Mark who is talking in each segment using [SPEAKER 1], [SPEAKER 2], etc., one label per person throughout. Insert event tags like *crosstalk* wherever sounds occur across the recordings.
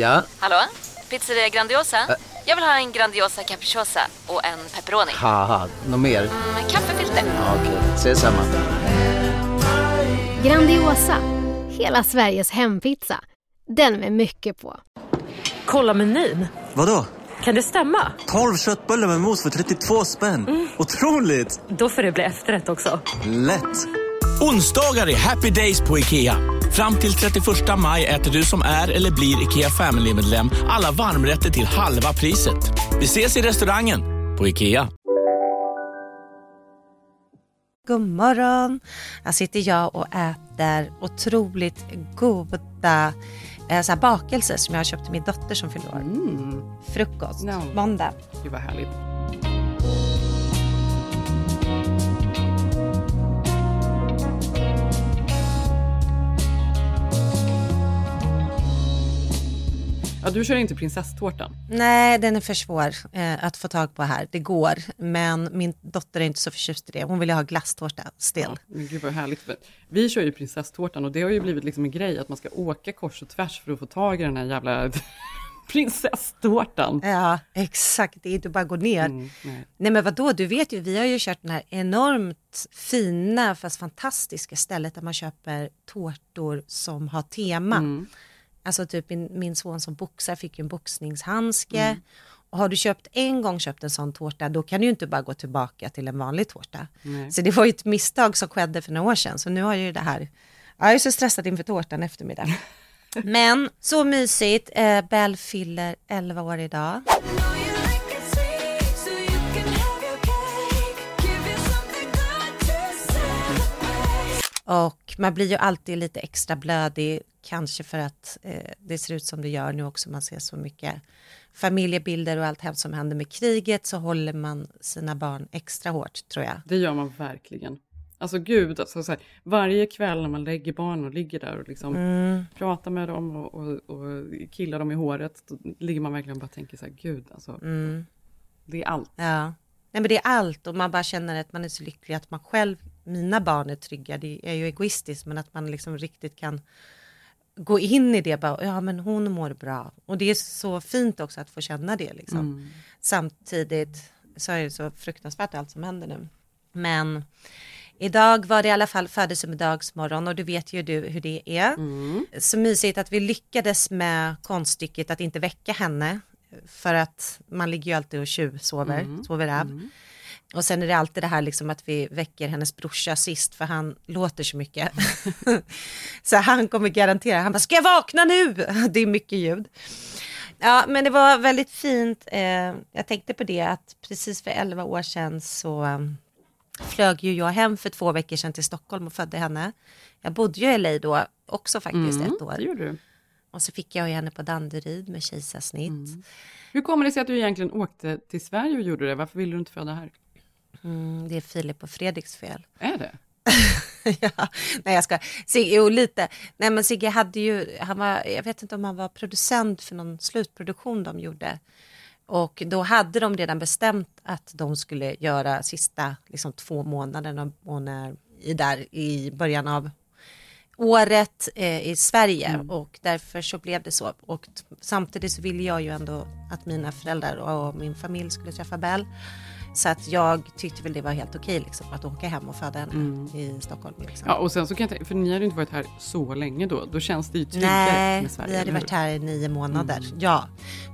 [SPEAKER 1] Ja?
[SPEAKER 2] Hallå? Pizzeria Grandiosa? Jag vill ha en Grandiosa capriciosa och en pepperoni.
[SPEAKER 1] Haha, något mer?
[SPEAKER 2] Med kaffefilter.
[SPEAKER 1] Ja, Okej, ses samma.
[SPEAKER 3] Grandiosa, hela Sveriges hempizza. Den med mycket på.
[SPEAKER 4] Kolla menyn.
[SPEAKER 5] Vadå?
[SPEAKER 4] Kan det stämma?
[SPEAKER 5] 12 köttbullar med mos för 32 spänn. Otroligt!
[SPEAKER 4] Då får det bli efterrätt också.
[SPEAKER 5] Lätt!
[SPEAKER 6] Onsdagar är happy days på IKEA. Fram till 31 maj äter du som är eller blir IKEA Family-medlem alla varmrätter till halva priset. Vi ses i restaurangen på IKEA.
[SPEAKER 7] God morgon! Här sitter jag och äter otroligt goda eh, så här bakelser som jag har köpt till min dotter som fyller år. Frukost,
[SPEAKER 8] No.
[SPEAKER 7] måndag.
[SPEAKER 8] Gud vad härligt. Ja, du kör inte prinsesstårtan.
[SPEAKER 7] Nej, den är för svår eh, att få tag på här. Det går, men min dotter är inte så förtjust i det. Hon vill ha glasstårta still.
[SPEAKER 8] Ja, men gud vad härligt. Vi kör ju prinsesstårtan och det har ju blivit liksom en grej att man ska åka kors och tvärs för att få tag i den här jävla *laughs* prinsesstårtan.
[SPEAKER 7] Ja, exakt. Det är inte bara att gå ner.
[SPEAKER 8] Mm, nej.
[SPEAKER 7] Nej men vadå, du vet ju, vi har ju kört den här enormt fina fast fantastiska stället där man köper tårtor som har tema.
[SPEAKER 8] Mm.
[SPEAKER 7] Alltså typ min, min son som boxar fick ju en boxningshandske.
[SPEAKER 8] Mm.
[SPEAKER 7] Och har du köpt en gång köpt en sån tårta då kan du ju inte bara gå tillbaka till en vanlig tårta.
[SPEAKER 8] Nej.
[SPEAKER 7] Så det var ju ett misstag som skedde för några år sedan. Så nu har jag ju det här. Ja, Jag är så stressad inför tårtan eftermiddag. *laughs* Men så mysigt. Eh, Bell fyller 11 år idag. Och man blir ju alltid lite extra blödig, kanske för att eh, det ser ut som det gör nu också. Man ser så mycket familjebilder och allt hemskt som händer med kriget så håller man sina barn extra hårt tror jag.
[SPEAKER 8] Det gör man verkligen. Alltså gud, alltså, så här, varje kväll när man lägger barn och ligger där och liksom
[SPEAKER 7] Mm.
[SPEAKER 8] pratar med dem och, och, och killar dem i håret, då ligger man verkligen och bara tänker så här, gud alltså.
[SPEAKER 7] Mm.
[SPEAKER 8] Det är allt.
[SPEAKER 7] Ja. Nej men det är allt och man bara känner att man är så lycklig att man själv, mina barn är trygga. Det är ju egoistiskt men att man liksom riktigt kan gå in i det bara, ja men hon mår bra. Och det är så fint också att få känna det liksom.
[SPEAKER 8] Mm.
[SPEAKER 7] Samtidigt så är det så fruktansvärt allt som händer nu. Men idag var det i alla fall födelsedagsmorgon och du vet ju du hur det är.
[SPEAKER 8] Mm.
[SPEAKER 7] Så mysigt att vi lyckades med konststycket att inte väcka henne. För att man ligger ju alltid och tjuvsover,
[SPEAKER 8] Mm.
[SPEAKER 7] sover av. Och sen är det alltid det här liksom att vi väcker hennes brorsa sist för han låter så mycket. *laughs* så han kommer garantera, han bara, ska jag vakna nu? *laughs* det är mycket ljud. Ja, men det var väldigt fint. Eh, jag tänkte på det att precis för 11 år sedan så um, flög ju jag hem för två veckor sedan till Stockholm och födde henne. Jag bodde ju i LA då också faktiskt
[SPEAKER 8] Mm,
[SPEAKER 7] ett år.
[SPEAKER 8] Det gjorde du.
[SPEAKER 7] Och så fick jag ju henne på Danderyd med kejsarsnitt.
[SPEAKER 8] Hur kommer det sig att du egentligen åkte till Sverige och gjorde det? Varför ville du inte föda här?
[SPEAKER 7] Mm, det är Filip och Fredriks fel. *laughs*
[SPEAKER 8] Är det?
[SPEAKER 7] ja, nej jag ska. Sigge, jo lite. Nej men Sigge hade ju, han var, jag vet inte om han var producent för någon slutproduktion de gjorde. Och då hade de redan bestämt att de skulle göra sista liksom, två månaderna när, i, där, i början av året eh, i Sverige och därför så blev det så. Och samtidigt så ville jag ju ändå att mina föräldrar och min familj skulle träffa Bell. Så att jag tyckte väl det var helt okej liksom, att åka hem och föda henne i Stockholm. Liksom.
[SPEAKER 8] Ja, och sen så kan jag tänka, för ni hade inte varit här så länge då. Då känns det ju tryggare
[SPEAKER 7] Nej,
[SPEAKER 8] med Sverige.
[SPEAKER 7] vi hade varit här i nio månader. Ja,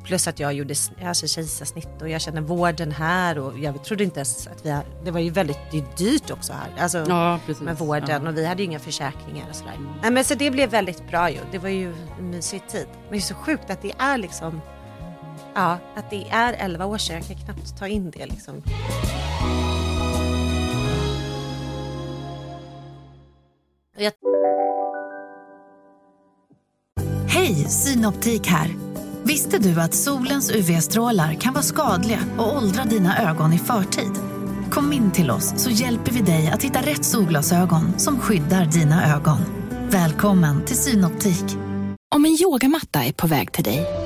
[SPEAKER 7] plus att jag gjorde alltså, kejsarsnitt och jag känner vården här och jag trodde inte ens att vi har, det var ju väldigt det dyrt också här. Alltså,
[SPEAKER 8] Ja, precis.
[SPEAKER 7] med vården
[SPEAKER 8] Ja.
[SPEAKER 7] och vi hade ju inga försäkringar och sådär. Nej men så det blev väldigt bra ju. Det var ju en mysig tid. Men det är så sjukt att det är liksom, ja, att det är 11 år sedan. Jag kan knappt ta in det liksom. Jag
[SPEAKER 9] Hej, Synoptik här. Visste du att solens UV-strålar kan vara skadliga och åldra dina ögon i förtid? Kom in till oss så hjälper vi dig att hitta rätt solglasögon som skyddar dina ögon. Välkommen till Synoptik.
[SPEAKER 10] Om en yogamatta är på väg till dig,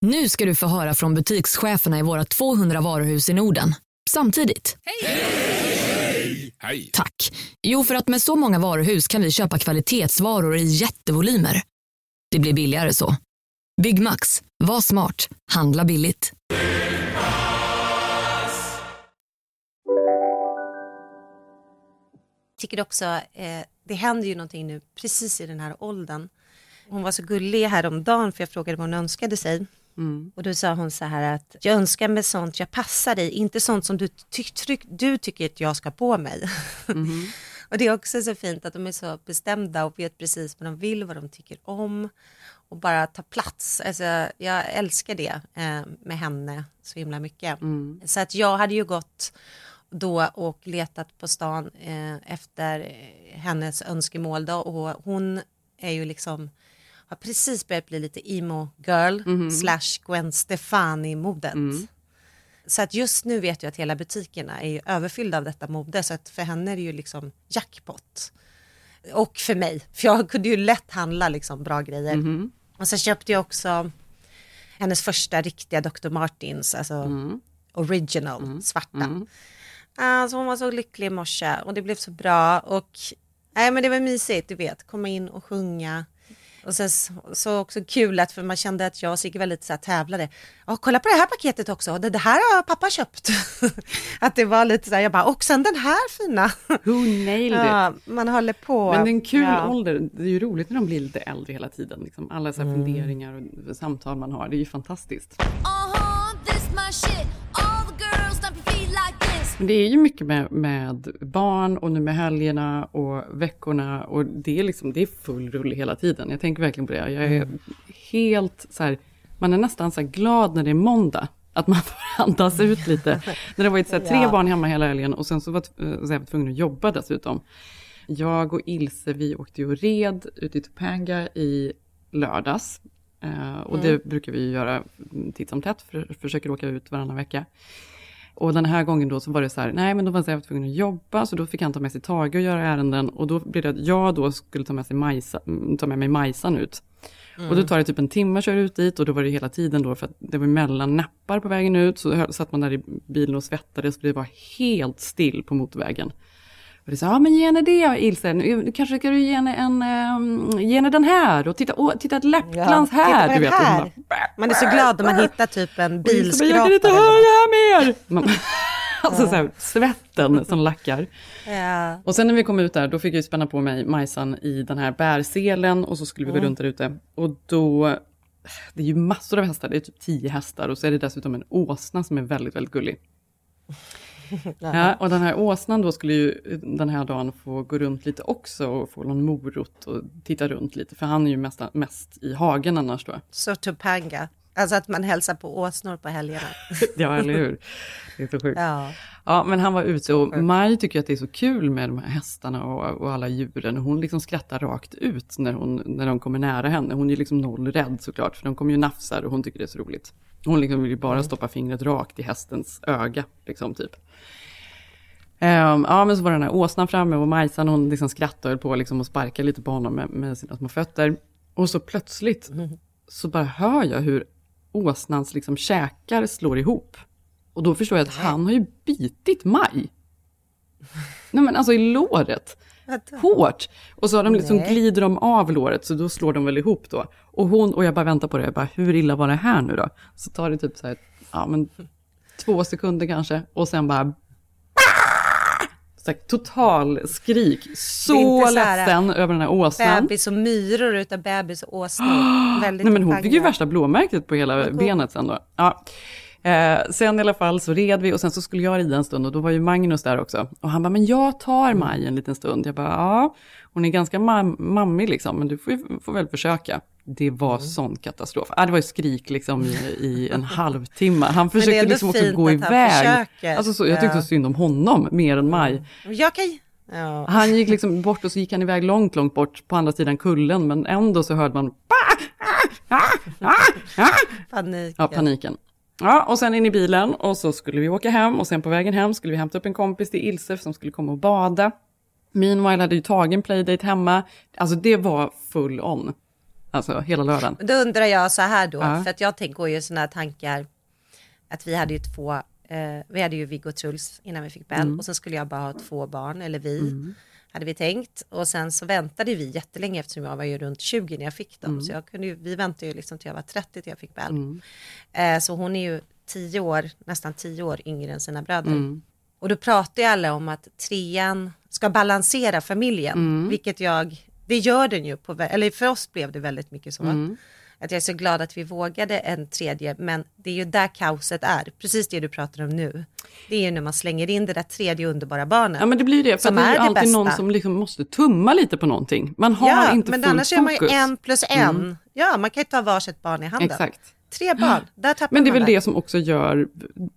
[SPEAKER 11] Nu ska du få höra från butikscheferna i våra 200 varuhus i Norden. Samtidigt.
[SPEAKER 12] Hej!
[SPEAKER 11] Tack. Jo, för att med så många varuhus kan vi köpa kvalitetsvaror i jättevolymer. Det blir billigare så. Byggmax. Var smart. Handla billigt.
[SPEAKER 7] tycker också, eh, det händer ju någonting nu precis i den här åldern. Hon var så gullig häromdagen för jag frågade vad hon önskade sig.
[SPEAKER 8] Mm.
[SPEAKER 7] Och då sa hon så här att jag önskar mig sånt jag passar i, inte sånt som du, ty ty du tycker att jag ska på mig. *laughs*
[SPEAKER 8] Mm.
[SPEAKER 7] och det är också så fint att de är så bestämda och vet precis vad de vill, vad de tycker om och bara ta plats. Alltså, jag älskar det eh, med henne så himla mycket.
[SPEAKER 8] Mm.
[SPEAKER 7] Så att jag hade ju gått då och letat på stan eh, efter hennes önskemål då och hon är ju liksom har precis börjat bli lite emo girl
[SPEAKER 8] Mhm.
[SPEAKER 7] slash Gwen Stefani modet.
[SPEAKER 8] Mm.
[SPEAKER 7] Så att just nu vet jag att hela butikerna är överfyllda av detta mode så att för henne är det ju liksom jackpot. Och för mig, för jag kunde ju lätt handla liksom bra grejer.
[SPEAKER 8] Mhm.
[SPEAKER 7] Och så köpte jag också hennes första riktiga Dr. Martins, alltså
[SPEAKER 8] Mm.
[SPEAKER 7] original, svarta. Alltså hon var så lycklig i morse och det blev så bra och nej men det var mysigt, du vet, komma in och sjunga. Och sen så, så också kul att för man kände att jag och Sigge var lite så här tävlade. Ja, kolla på det här paketet också, det, det här har pappa köpt. *laughs* att det var lite så här, jag bara, och sen den här fina.
[SPEAKER 8] Who nailed it?
[SPEAKER 7] Ja, man håller på.
[SPEAKER 8] Men det är en kul
[SPEAKER 7] Ja.
[SPEAKER 8] ålder. Det är ju roligt när de blir lite äldre hela tiden. Liksom. Alla så här
[SPEAKER 7] Mm.
[SPEAKER 8] funderingar och samtal man har. Det är ju fantastiskt.
[SPEAKER 13] Uh-huh, this
[SPEAKER 8] Men det är ju mycket med, med barn och nu med helgerna och veckorna och det är liksom, det är full rulle hela tiden. Jag tänker verkligen på det. Jag är helt så här, man är nästan så glad när det är måndag. Att man *laughs* får andas ut lite. när det har varit så här, tre
[SPEAKER 7] Ja.
[SPEAKER 8] barn hemma hela helgen och sen så var jag så jag var tvungen att jobba dessutom. Jag och Ilse, vi åkte ju och red ute i Topanga i lördags. Eh, och
[SPEAKER 7] Mm.
[SPEAKER 8] det brukar vi göra titt som tätt, för, försöker åka ut varannan vecka. Och den här gången då så var det så här, nej men då var jag tvungen att jobba, så då fick han ta med sig Tage och göra ärenden. Och då blev det att jag då skulle ta med, sig Majsa, mm, ta med mig Majsan ut. Och då tar det typ en timme att köra ut dit och då var det hela tiden då för att det var mellan nappar på vägen ut. Så satt man där i bilen och svettades och det var helt still på motorvägen. Och det sa, ja men ge henne det Ilse, nu kanske ska du ge henne en, um, ge henne den här och titta, åh, titta ett läppglans
[SPEAKER 7] titta
[SPEAKER 8] här. du vet.
[SPEAKER 7] Här.
[SPEAKER 8] bara,
[SPEAKER 7] Man är så glad om man hittar typ en bilskrapa.
[SPEAKER 8] jag kan inte höra här mer! *laughs* Man, *laughs* alltså så här, svetten som lackar.
[SPEAKER 7] Ja.
[SPEAKER 8] Och sen när vi kom ut där, då fick jag spänna på mig Majsan i den här bärselen och så skulle vi gå
[SPEAKER 7] Mm.
[SPEAKER 8] runt där ute. Och då, *sighs* det är ju massor av hästar, det är typ tio hästar och så är det dessutom en åsna som är väldigt, väldigt gullig. *laughs* Ja, och den här åsnan då skulle ju den här dagen få gå runt lite också och få någon morot och titta runt lite, för han är ju mest, mest i hagen annars då.
[SPEAKER 7] Så Topanga. Alltså att man hälsar på åsnor på helgerna. *laughs*
[SPEAKER 8] Ja, eller hur? Det är så sjukt.
[SPEAKER 7] Ja.
[SPEAKER 8] Ja, men han var ute och Maj tycker att det är så kul med de här hästarna och, och alla djuren. Hon liksom skrattar rakt ut när, hon, när de kommer nära henne. Hon är liksom noll rädd såklart, för de kommer ju nafsar och hon tycker det är så roligt. Hon liksom vill ju bara stoppa fingret rakt i hästens öga, liksom typ. Ehm, ja, men så var den här åsnan framme och Majsan hon liksom skrattade och höll på liksom och sparkade lite på honom med, med sina små fötter. Och så plötsligt så bara hör jag hur åsnans liksom käkar slår ihop. Och då förstår jag att han har ju bitit Maj. Nej men alltså i låret. Hårt. Och så har de liksom
[SPEAKER 7] Nej.
[SPEAKER 8] glider de av låret så då slår de väl ihop då. Och hon, och jag bara väntar på det, jag bara hur illa var det här nu då? Så tar det typ så här, ja men två sekunder kanske och sen bara så total skrik. Så
[SPEAKER 7] så
[SPEAKER 8] ledsen över den här åsnan.
[SPEAKER 7] Bebis och myror utav bebis och åsnor. *gasps* Väldigt
[SPEAKER 8] Nej men hon fick ju värsta blåmärket på hela
[SPEAKER 7] god.
[SPEAKER 8] benet sen då. Ja. Eh, sen i alla fall så red vi och sen så skulle jag rida en stund och då var ju Magnus där också. Och han bara, men jag tar Maj en liten stund. Jag bara, ja, hon är ganska mam mammig liksom, men du får, får väl försöka. Det var
[SPEAKER 7] Mm.
[SPEAKER 8] sån katastrof. Ah, det var skrik liksom i, i en *laughs* halvtimme. Han försökte liksom också gå iväg. Alltså så, jag tyckte
[SPEAKER 7] Ja.
[SPEAKER 8] så synd om honom mer än Maj.
[SPEAKER 7] Jag kan... Ja.
[SPEAKER 8] Han gick liksom bort och så gick han iväg långt, långt bort på andra sidan kullen, men ändå så hörde man
[SPEAKER 7] Panik.
[SPEAKER 8] Ja, paniken. Ja, och sen in i bilen och så skulle vi åka hem och sen på vägen hem skulle vi hämta upp en kompis till Ilse som skulle komma och bada. Meanwhile hade ju tagit en playdate hemma. Alltså det var full on. Alltså hela lördagen.
[SPEAKER 7] Då undrar jag så här då,
[SPEAKER 8] Ja.
[SPEAKER 7] för att jag tänker ju sådana tankar att vi hade ju två, eh, vi hade ju Viggo och Truls innan vi fick Bell
[SPEAKER 8] Mm.
[SPEAKER 7] och sen skulle jag bara ha två barn, eller vi,
[SPEAKER 8] Mm.
[SPEAKER 7] hade vi tänkt. Och sen så väntade vi jättelänge eftersom jag var ju runt 20 när jag fick dem.
[SPEAKER 8] Mm.
[SPEAKER 7] Så jag kunde ju, vi väntade ju liksom till jag var 30 till jag fick Bell.
[SPEAKER 8] Mm.
[SPEAKER 7] Eh, så hon är ju 10 år, nästan 10 år yngre än sina bröder.
[SPEAKER 8] Mm.
[SPEAKER 7] Och då pratar ju alla om att trean ska balansera familjen,
[SPEAKER 8] Mm.
[SPEAKER 7] vilket jag, det gör den ju, på, eller för oss blev det väldigt mycket så.
[SPEAKER 8] Mm.
[SPEAKER 7] Att jag är så glad att vi vågade en tredje, men det är ju där kaoset är, precis det du pratar om nu. Det är ju när man slänger in det där tredje underbara barnet.
[SPEAKER 8] Ja men det blir det, för det är
[SPEAKER 7] är
[SPEAKER 8] alltid
[SPEAKER 7] bästa.
[SPEAKER 8] någon som liksom måste tumma lite på någonting. Man har
[SPEAKER 7] ja,
[SPEAKER 8] inte
[SPEAKER 7] men
[SPEAKER 8] full
[SPEAKER 7] annars är man ju
[SPEAKER 8] fokus.
[SPEAKER 7] en plus en.
[SPEAKER 8] Mm.
[SPEAKER 7] Ja, man kan ju ta varsitt barn i handen.
[SPEAKER 8] Exakt.
[SPEAKER 7] Tre barn, *gasps* där tappar
[SPEAKER 8] Men det är väl det som också gör,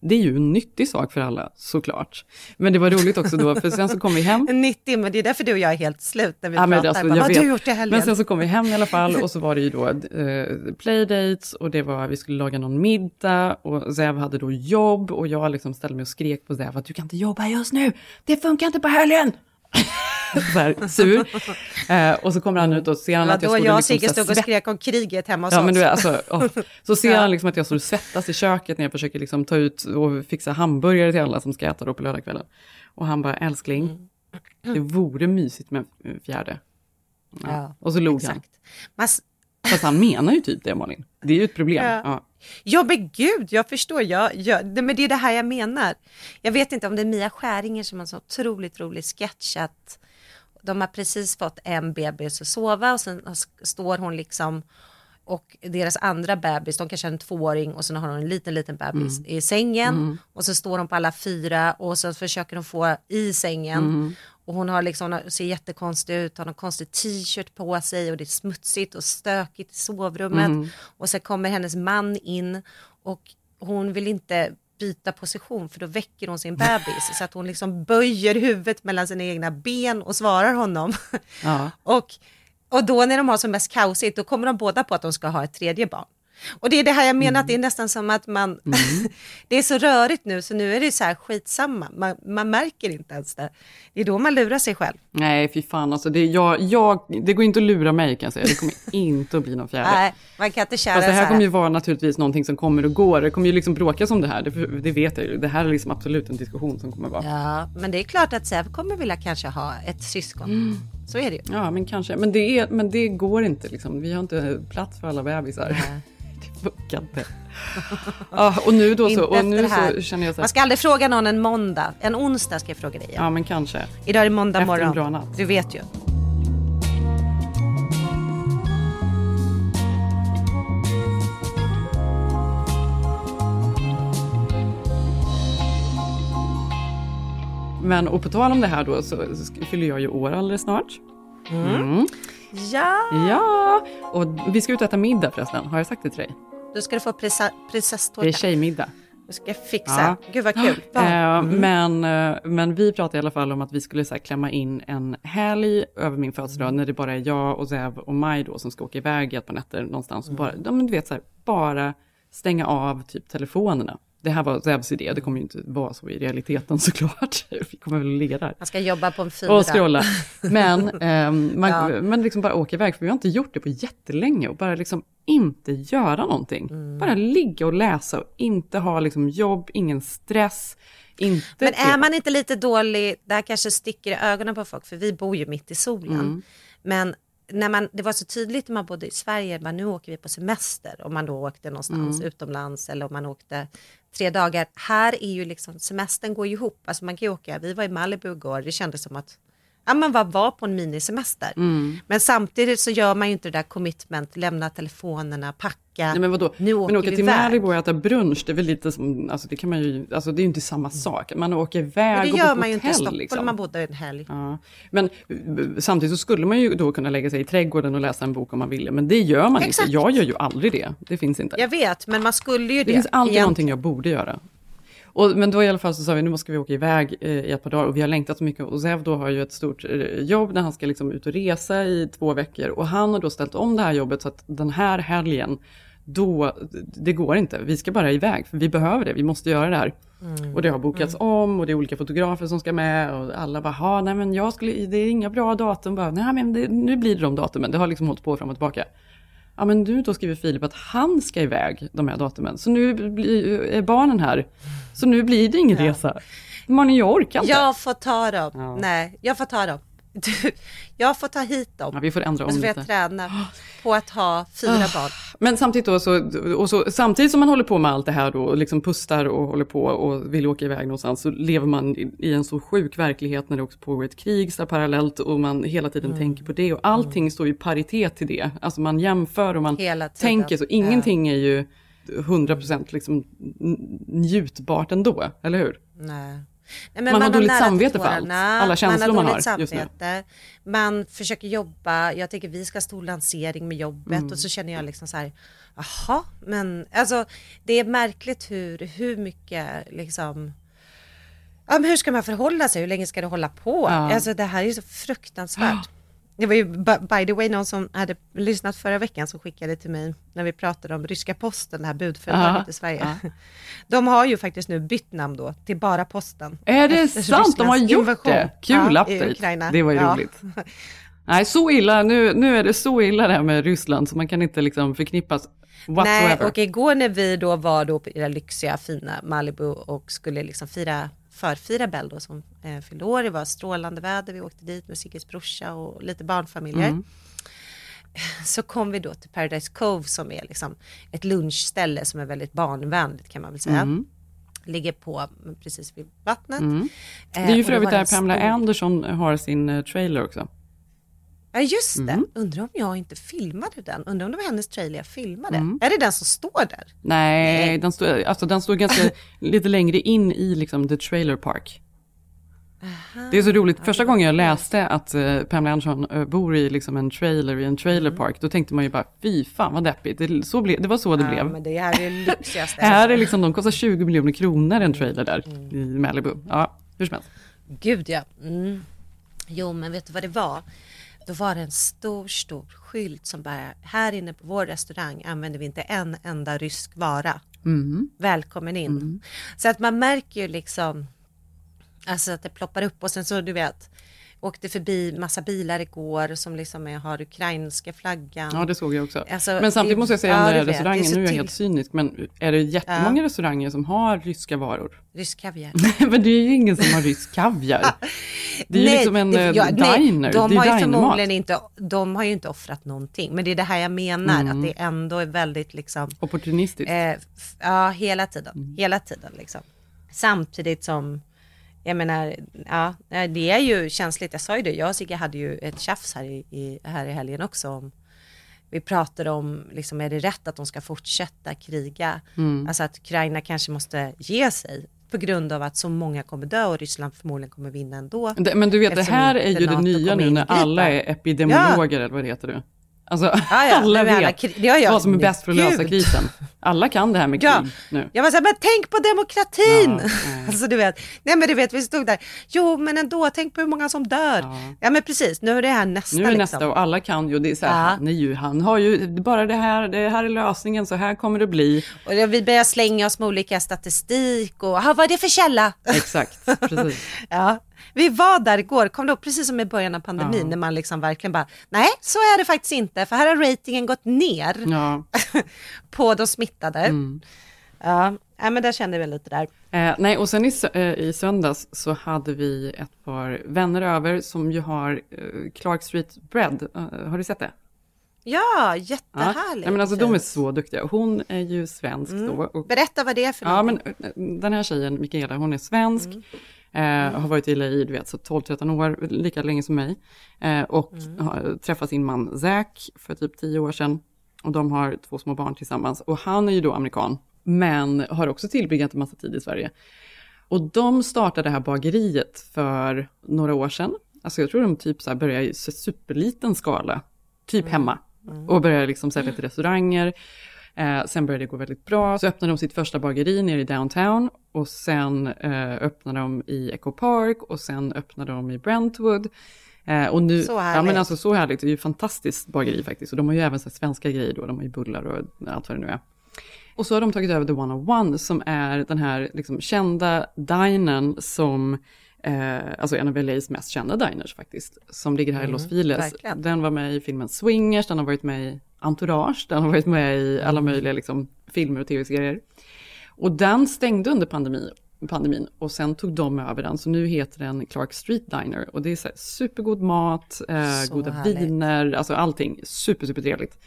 [SPEAKER 8] det är ju en nyttig sak för alla såklart. Men det var roligt också då, för sen så kom vi hem. *laughs*
[SPEAKER 7] 90, men det är därför du och jag är helt slut när vi
[SPEAKER 8] Ja,
[SPEAKER 7] pratar.
[SPEAKER 8] alltså,
[SPEAKER 7] Bara, Vad har du gjort i helgen?
[SPEAKER 8] Men sen så kom vi hem i alla fall och så var det ju då eh, playdates och det var, vi skulle laga någon middag och Zev hade då jobb och jag liksom ställde mig och skrek på Zev att du kan inte jobba just nu, det funkar inte på helgen. Så här, sur. Eh, och så kommer han ut och ser han
[SPEAKER 7] var
[SPEAKER 8] att jag
[SPEAKER 7] jag
[SPEAKER 8] och
[SPEAKER 7] Sigge
[SPEAKER 8] liksom, här
[SPEAKER 7] stod och skrek om kriget hemma hos
[SPEAKER 8] Ja,
[SPEAKER 7] oss.
[SPEAKER 8] men du alltså, åh. Så ser *laughs*
[SPEAKER 7] Ja.
[SPEAKER 8] han liksom att jag står och svettas i köket när jag försöker liksom ta ut och fixa hamburgare till alla som ska äta då på lördagskvällen. Och han bara, älskling, det vore mysigt med en fjärde. Ja.
[SPEAKER 7] Ja,
[SPEAKER 8] och så log han.
[SPEAKER 7] exakt. Man, s-
[SPEAKER 8] Fast han menar ju typ det Malin. Det är ju ett problem.
[SPEAKER 7] Ja.
[SPEAKER 8] Ja.
[SPEAKER 7] Men gud, jag förstår. Jag, jag, det, men det är det här jag menar. Jag vet inte om det är Mia Skäringer som har en så otroligt rolig sketch att de har precis fått en bebis att sova och sen står hon liksom och deras andra bebis, de kanske har en tvååring och sen har hon en liten liten bebis
[SPEAKER 8] Mm.
[SPEAKER 7] i sängen
[SPEAKER 8] Mm.
[SPEAKER 7] och så står de på alla fyra och så försöker de få i sängen
[SPEAKER 8] Mm.
[SPEAKER 7] Och hon har liksom, ser jättekonstig ut, har någon konstig t-shirt på sig och det är smutsigt och stökigt i sovrummet.
[SPEAKER 8] Mm.
[SPEAKER 7] Och så kommer hennes man in och hon vill inte byta position för då väcker hon sin bebis så att hon liksom böjer huvudet mellan sina egna ben och svarar honom.
[SPEAKER 8] Ja. *laughs*
[SPEAKER 7] och, och då när de har som mest kaosigt då kommer de båda på att de ska ha ett tredje barn. Och det är det här jag menar att det är nästan som att man, *laughs* det är så rörigt nu så nu är det så här skitsamma, man, man märker inte ens det. Det är då man lurar sig själv.
[SPEAKER 8] Nej, fy fan alltså. Det, jag, jag, det går inte att lura mig kan jag säga. Det kommer *laughs* inte att bli någon fjärde.
[SPEAKER 7] Nej, man kan inte köra
[SPEAKER 8] Fast det här
[SPEAKER 7] här.
[SPEAKER 8] kommer ju vara naturligtvis någonting som kommer och går. Det kommer ju liksom bråkas om det här. Det, det vet jag ju. Det här är liksom absolut en diskussion som kommer vara.
[SPEAKER 7] Ja, men det är klart att Zev kommer vilja kanske ha ett syskon.
[SPEAKER 8] Mm.
[SPEAKER 7] Så är det ju.
[SPEAKER 8] Ja, men kanske. Men det, är, men det går inte liksom. Vi har inte plats för alla bebisar. det funkar inte. Ja, och nu då så, och nu
[SPEAKER 7] efter
[SPEAKER 8] så känner jag så
[SPEAKER 7] Man
[SPEAKER 8] här,
[SPEAKER 7] ska aldrig fråga någon en måndag. En onsdag ska jag fråga dig.
[SPEAKER 8] ja men kanske.
[SPEAKER 7] Idag är det måndag
[SPEAKER 8] Efter en
[SPEAKER 7] morgon.
[SPEAKER 8] bra natt.
[SPEAKER 7] Du vet ju.
[SPEAKER 8] Men och på tal om det här då så, så fyller jag ju år alldeles snart. Mm.
[SPEAKER 7] Ja,
[SPEAKER 8] Ja, och vi ska ut och äta middag förresten. Har jag sagt det till dig?
[SPEAKER 7] Då ska du få prinsesstårta.
[SPEAKER 8] Det är tjejmiddag.
[SPEAKER 7] Du ska fixa.
[SPEAKER 8] Ja.
[SPEAKER 7] Gud vad kul.
[SPEAKER 8] Eh,
[SPEAKER 7] Mm.
[SPEAKER 8] men, eh, men vi pratade i alla fall om att vi skulle så här, klämma in en helg över min födelsedag när det bara är jag och Zev och Maj då som ska åka iväg ett par nätter någonstans. Och bara, ja, men du vet så här, bara stänga av typ telefonerna. Det här var Zebs idé, det kommer ju inte vara så i realiteten *laughs* såklart. Vi kommer väl ligga där.
[SPEAKER 7] Man ska jobba på en fyra.
[SPEAKER 8] Och scrolla. Men, *laughs* ehm, man,
[SPEAKER 7] Ja.
[SPEAKER 8] men liksom bara åka iväg, för vi har inte gjort det på jättelänge. Och bara liksom inte göra någonting.
[SPEAKER 7] Mm.
[SPEAKER 8] Bara ligga och läsa och inte ha liksom jobb, ingen stress. Inte
[SPEAKER 7] Men är man inte lite dålig, det här kanske sticker i ögonen på folk, för vi bor ju mitt i solen.
[SPEAKER 8] Mm.
[SPEAKER 7] Men när man, det var så tydligt när man bodde i Sverige, man, nu åker vi på semester, om man då åkte någonstans
[SPEAKER 8] Mm.
[SPEAKER 7] utomlands eller om man åkte tre dagar. Här är ju liksom, semestern går ihop, alltså man kan ju åka, vi var i Malibu igår, det kändes som att ja, men bara vara på en minisemester.
[SPEAKER 8] Mm.
[SPEAKER 7] Men samtidigt så gör man ju inte det där commitment, lämna telefonerna, packa.
[SPEAKER 8] Nej, men vadå?
[SPEAKER 7] Nu åker
[SPEAKER 8] men åka
[SPEAKER 7] vi
[SPEAKER 8] till. Malibu och äta brunch, det är väl lite som, alltså det kan man ju, alltså det är ju inte samma sak. Man åker iväg
[SPEAKER 7] det
[SPEAKER 8] och
[SPEAKER 7] gör
[SPEAKER 8] bor på
[SPEAKER 7] man ju inte i
[SPEAKER 8] hotell,
[SPEAKER 7] Stockholm
[SPEAKER 8] liksom.
[SPEAKER 7] man bodde en helg.
[SPEAKER 8] Ja. Men eh, samtidigt så skulle man ju då kunna lägga sig i trädgården och läsa en bok om man ville, men det gör man
[SPEAKER 7] Exakt.
[SPEAKER 8] inte. Jag gör ju aldrig det. Det finns inte.
[SPEAKER 7] Jag vet, men man skulle ju det.
[SPEAKER 8] Det finns alltid
[SPEAKER 7] egentligen.
[SPEAKER 8] någonting jag borde göra. Och, men då i alla fall så sa vi, nu måste vi åka iväg eh, i ett par dagar och vi har längtat så mycket. Och Zev då har ju ett stort eh, jobb där han ska liksom ut och resa i två veckor. Och han har då ställt om det här jobbet så att den här helgen, då, det går inte. Vi ska bara iväg, för vi behöver det, vi måste göra det här.
[SPEAKER 7] Mm.
[SPEAKER 8] Och det har bokats om och det är olika fotografer som ska med och alla bara, "Ha, nej men jag skulle, det är inga bra datum, bara, nej men det, nu blir det de datumen, det har liksom hållit på fram och tillbaka. Ja men nu då skriver Filip att han ska iväg de här datumen, så nu är barnen här, så nu blir det ingen resa. Man, jag orkar inte.
[SPEAKER 7] Jag får ta dem.
[SPEAKER 8] Ja.
[SPEAKER 7] Nej, jag får ta dem. Du, jag får ta hit dem.
[SPEAKER 8] Ja, vi får ändra
[SPEAKER 7] och
[SPEAKER 8] om
[SPEAKER 7] så får jag
[SPEAKER 8] lite.
[SPEAKER 7] träna på att ha fyra
[SPEAKER 8] Ah.
[SPEAKER 7] barn.
[SPEAKER 8] Men samtidigt, då, så, och så, samtidigt som man håller på med allt det här då, och liksom pustar och håller på och vill åka iväg någonstans, så lever man i, i en så sjuk verklighet när det också pågår ett krig så parallellt och man hela tiden
[SPEAKER 7] Mm.
[SPEAKER 8] tänker på det och allting står i paritet till det. Alltså man jämför och man tänker så, ingenting är ju 100% liksom njutbart ändå, eller hur?
[SPEAKER 7] Nej. Nej, men
[SPEAKER 8] Man har dåligt samvete för allt. Alla känslor man
[SPEAKER 7] man
[SPEAKER 8] har
[SPEAKER 7] har.
[SPEAKER 8] just nu.
[SPEAKER 7] samvete. Man försöker jobba, jag tänker vi ska ha stor lansering med jobbet
[SPEAKER 8] Mm.
[SPEAKER 7] och så känner jag liksom så här, jaha, men alltså det är märkligt hur, hur mycket liksom Ja, men hur ska man förhålla sig? Hur länge ska det hålla på?
[SPEAKER 8] Ja.
[SPEAKER 7] Alltså det här är så fruktansvärt. Det var ju by- the way någon som hade lyssnat förra veckan som skickade till mig när vi pratade om ryska posten, det här budföretaget
[SPEAKER 8] Ja,
[SPEAKER 7] i Sverige. *laughs* De har ju faktiskt nu bytt namn då till bara posten.
[SPEAKER 8] Är det sant? De har
[SPEAKER 7] Rysslands
[SPEAKER 8] gjort
[SPEAKER 7] invasion.
[SPEAKER 8] det? Kul
[SPEAKER 7] Ja,
[SPEAKER 8] update. Det var ju
[SPEAKER 7] Ja.
[SPEAKER 8] roligt. *laughs* Nej, så illa, nu, nu är det så illa det här med Ryssland så man kan inte liksom förknippas whatsoever.
[SPEAKER 7] Nej, och igår när vi då var då på det lyxiga fina Malibu och skulle liksom fira förfira Bell då som eh, fyllde år. Det var strålande väder. Vi åkte dit med Sigges brorsa och lite barnfamiljer.
[SPEAKER 8] Mm. *laughs*
[SPEAKER 7] Så kom vi då till Paradise Cove som är liksom ett lunchställe som är väldigt barnvänligt kan man väl säga.
[SPEAKER 8] Mm.
[SPEAKER 7] Ligger på precis vid vattnet.
[SPEAKER 8] Mm. Det
[SPEAKER 7] Eh,
[SPEAKER 8] är ju för övrigt
[SPEAKER 7] det
[SPEAKER 8] där Pamela
[SPEAKER 7] stor-
[SPEAKER 8] Anderson har sin eh, trailer också.
[SPEAKER 7] Ja just det,
[SPEAKER 8] Mm.
[SPEAKER 7] undrar om jag inte filmade den. Undrar om det var hennes trailer jag filmade.
[SPEAKER 8] Mm.
[SPEAKER 7] Är det den som står där?
[SPEAKER 8] Nej, Den, står, alltså, den står ganska *laughs* lite längre in i liksom, the trailer park. Det är så roligt, första gången jag läste att eh, Pamela Anderson eh, bor i liksom, en trailer i en trailer park, då tänkte man ju bara fy fan vad deppigt, det, så ble, det var så det
[SPEAKER 7] Ja,
[SPEAKER 8] blev.
[SPEAKER 7] men det här är det lyxigaste. *laughs*
[SPEAKER 8] Här är liksom, de kostar 20 miljoner kronor en trailer där i Malibu. Ja, hur som helst.
[SPEAKER 7] Gud ja. Mm. Jo men vet du vad det var? Då var det en stor stor skylt som bara, här inne på vår restaurang använder vi inte en enda rysk vara.
[SPEAKER 8] Mm.
[SPEAKER 7] Välkommen in. Så att man märker ju liksom, alltså att det ploppar upp och sen så du vet, åkte förbi massa bilar igår som liksom är, har ukrainska flaggan.
[SPEAKER 8] Ja, det såg jag också.
[SPEAKER 7] Alltså,
[SPEAKER 8] men samtidigt
[SPEAKER 7] det-
[SPEAKER 8] måste jag säga
[SPEAKER 7] ja,
[SPEAKER 8] den
[SPEAKER 7] vet,
[SPEAKER 8] restaurangen,
[SPEAKER 7] är
[SPEAKER 8] nu är jag
[SPEAKER 7] till-
[SPEAKER 8] helt cynisk, men är det jättemånga restauranger som har ryska varor?
[SPEAKER 7] Rysk kaviar. *laughs*
[SPEAKER 8] men det är ju ingen som har rysk kaviar. *laughs* Det är ju liksom en eh,
[SPEAKER 7] ja, nej,
[SPEAKER 8] diner,
[SPEAKER 7] de
[SPEAKER 8] det
[SPEAKER 7] har ju förmodligen inte, de har ju inte offrat någonting. Men det är det här jag menar,
[SPEAKER 8] Mm.
[SPEAKER 7] att det ändå är väldigt liksom
[SPEAKER 8] Opportunistiskt.
[SPEAKER 7] Eh, ja, hela tiden.
[SPEAKER 8] Mm.
[SPEAKER 7] Hela tiden liksom. Samtidigt som, jag menar, ja, det är ju känsligt. Jag sa ju det, jag och Sigge hade ju ett tjafs här i, i, här i helgen också om vi pratade om, liksom, är det rätt att de ska fortsätta kriga?
[SPEAKER 8] Mm.
[SPEAKER 7] Alltså att Ukraina kanske måste ge sig på grund av att så många kommer dö och Ryssland förmodligen kommer vinna ändå.
[SPEAKER 8] Det, men du vet, det här är ju det nya nu när alla är epidemiologer, eller vad det heter du? Alltså,
[SPEAKER 7] Ja, ja,
[SPEAKER 8] alla
[SPEAKER 7] alla
[SPEAKER 8] vet
[SPEAKER 7] kri- ja,
[SPEAKER 8] vad som är bäst för att lösa krisen. Alla kan det här med krig
[SPEAKER 7] Ja.
[SPEAKER 8] nu.
[SPEAKER 7] Jag var såhär, men tänk på demokratin!
[SPEAKER 8] Ja, *laughs*
[SPEAKER 7] alltså du vet, nej men du vet, vi stod där, jo men ändå, tänk på hur många som dör. Ja, men precis, nu är det här nästa
[SPEAKER 8] Nu är
[SPEAKER 7] liksom.
[SPEAKER 8] nästa och alla kan ju, det är så här,
[SPEAKER 7] Ja.
[SPEAKER 8] han, har ju bara det här, det här är lösningen, så här kommer det bli.
[SPEAKER 7] Och vi börjar slänga oss med olika statistik och, "Ah, vad är det för källa?
[SPEAKER 8] Exakt, precis. *laughs*
[SPEAKER 7] ja, vi var där igår, kom då precis som i början av pandemin
[SPEAKER 8] Ja.
[SPEAKER 7] när man liksom verkligen bara, nej så är det faktiskt inte, för här har ratingen gått ner
[SPEAKER 8] Ja. *laughs*
[SPEAKER 7] på de smittade.
[SPEAKER 8] Mm.
[SPEAKER 7] Ja, ja, men där kände vi lite där.
[SPEAKER 8] Eh, nej, och sen i, eh, i söndags så hade vi ett par vänner över som ju har eh, Clark Street Bread. Eh, har du sett det?
[SPEAKER 7] Ja,
[SPEAKER 8] Ja.
[SPEAKER 7] jättehärligt.
[SPEAKER 8] Nej, men alltså de är så duktiga. Hon är ju svensk
[SPEAKER 7] Mm.
[SPEAKER 8] då. Och,
[SPEAKER 7] Berätta vad det är för
[SPEAKER 8] ja, men eh, den här tjejen, Mikaela, hon är svensk.
[SPEAKER 7] Mm.
[SPEAKER 8] Eh, har varit i LA du vet, så 12-13 år, lika länge som mig. Eh, och har träffat sin man Zack för typ 10 år sedan. Och de har två små barn tillsammans. Och han är ju då amerikan, men har också tillbringat en massa tid i Sverige. Och de startade det här bageriet för några år sedan. Alltså jag tror de typ så här började i superliten skala, typ hemma. Och började liksom sälja till restauranger. Eh, sen började det gå väldigt bra. Så öppnade de sitt första bageri nere i downtown. Och sen eh, öppnade de i Echo Park och sen öppnade de i Brentwood. Eh, och nu,
[SPEAKER 7] Så
[SPEAKER 8] ja
[SPEAKER 7] härligt.
[SPEAKER 8] men alltså så härligt, det är ju fantastiskt bageri faktiskt. Och de har ju även så svenska grejer då, de har ju bullar och allt vad det nu är. Och så har de tagit över The 101 som är den här liksom, kända dinern som, eh, alltså en av LAs mest kända diners faktiskt, som ligger här i Los Feliz. Den var med i filmen Swingers, den har varit med i Entourage, den har varit med i alla möjliga liksom, filmer och tv-serier. Och den stängde under pandemi, pandemin och sen tog de över den, så nu heter den Clark Street Diner. Och det är så här, supergod mat, eh, goda
[SPEAKER 7] härligt.
[SPEAKER 8] viner, alltså allting, super, super trevligt.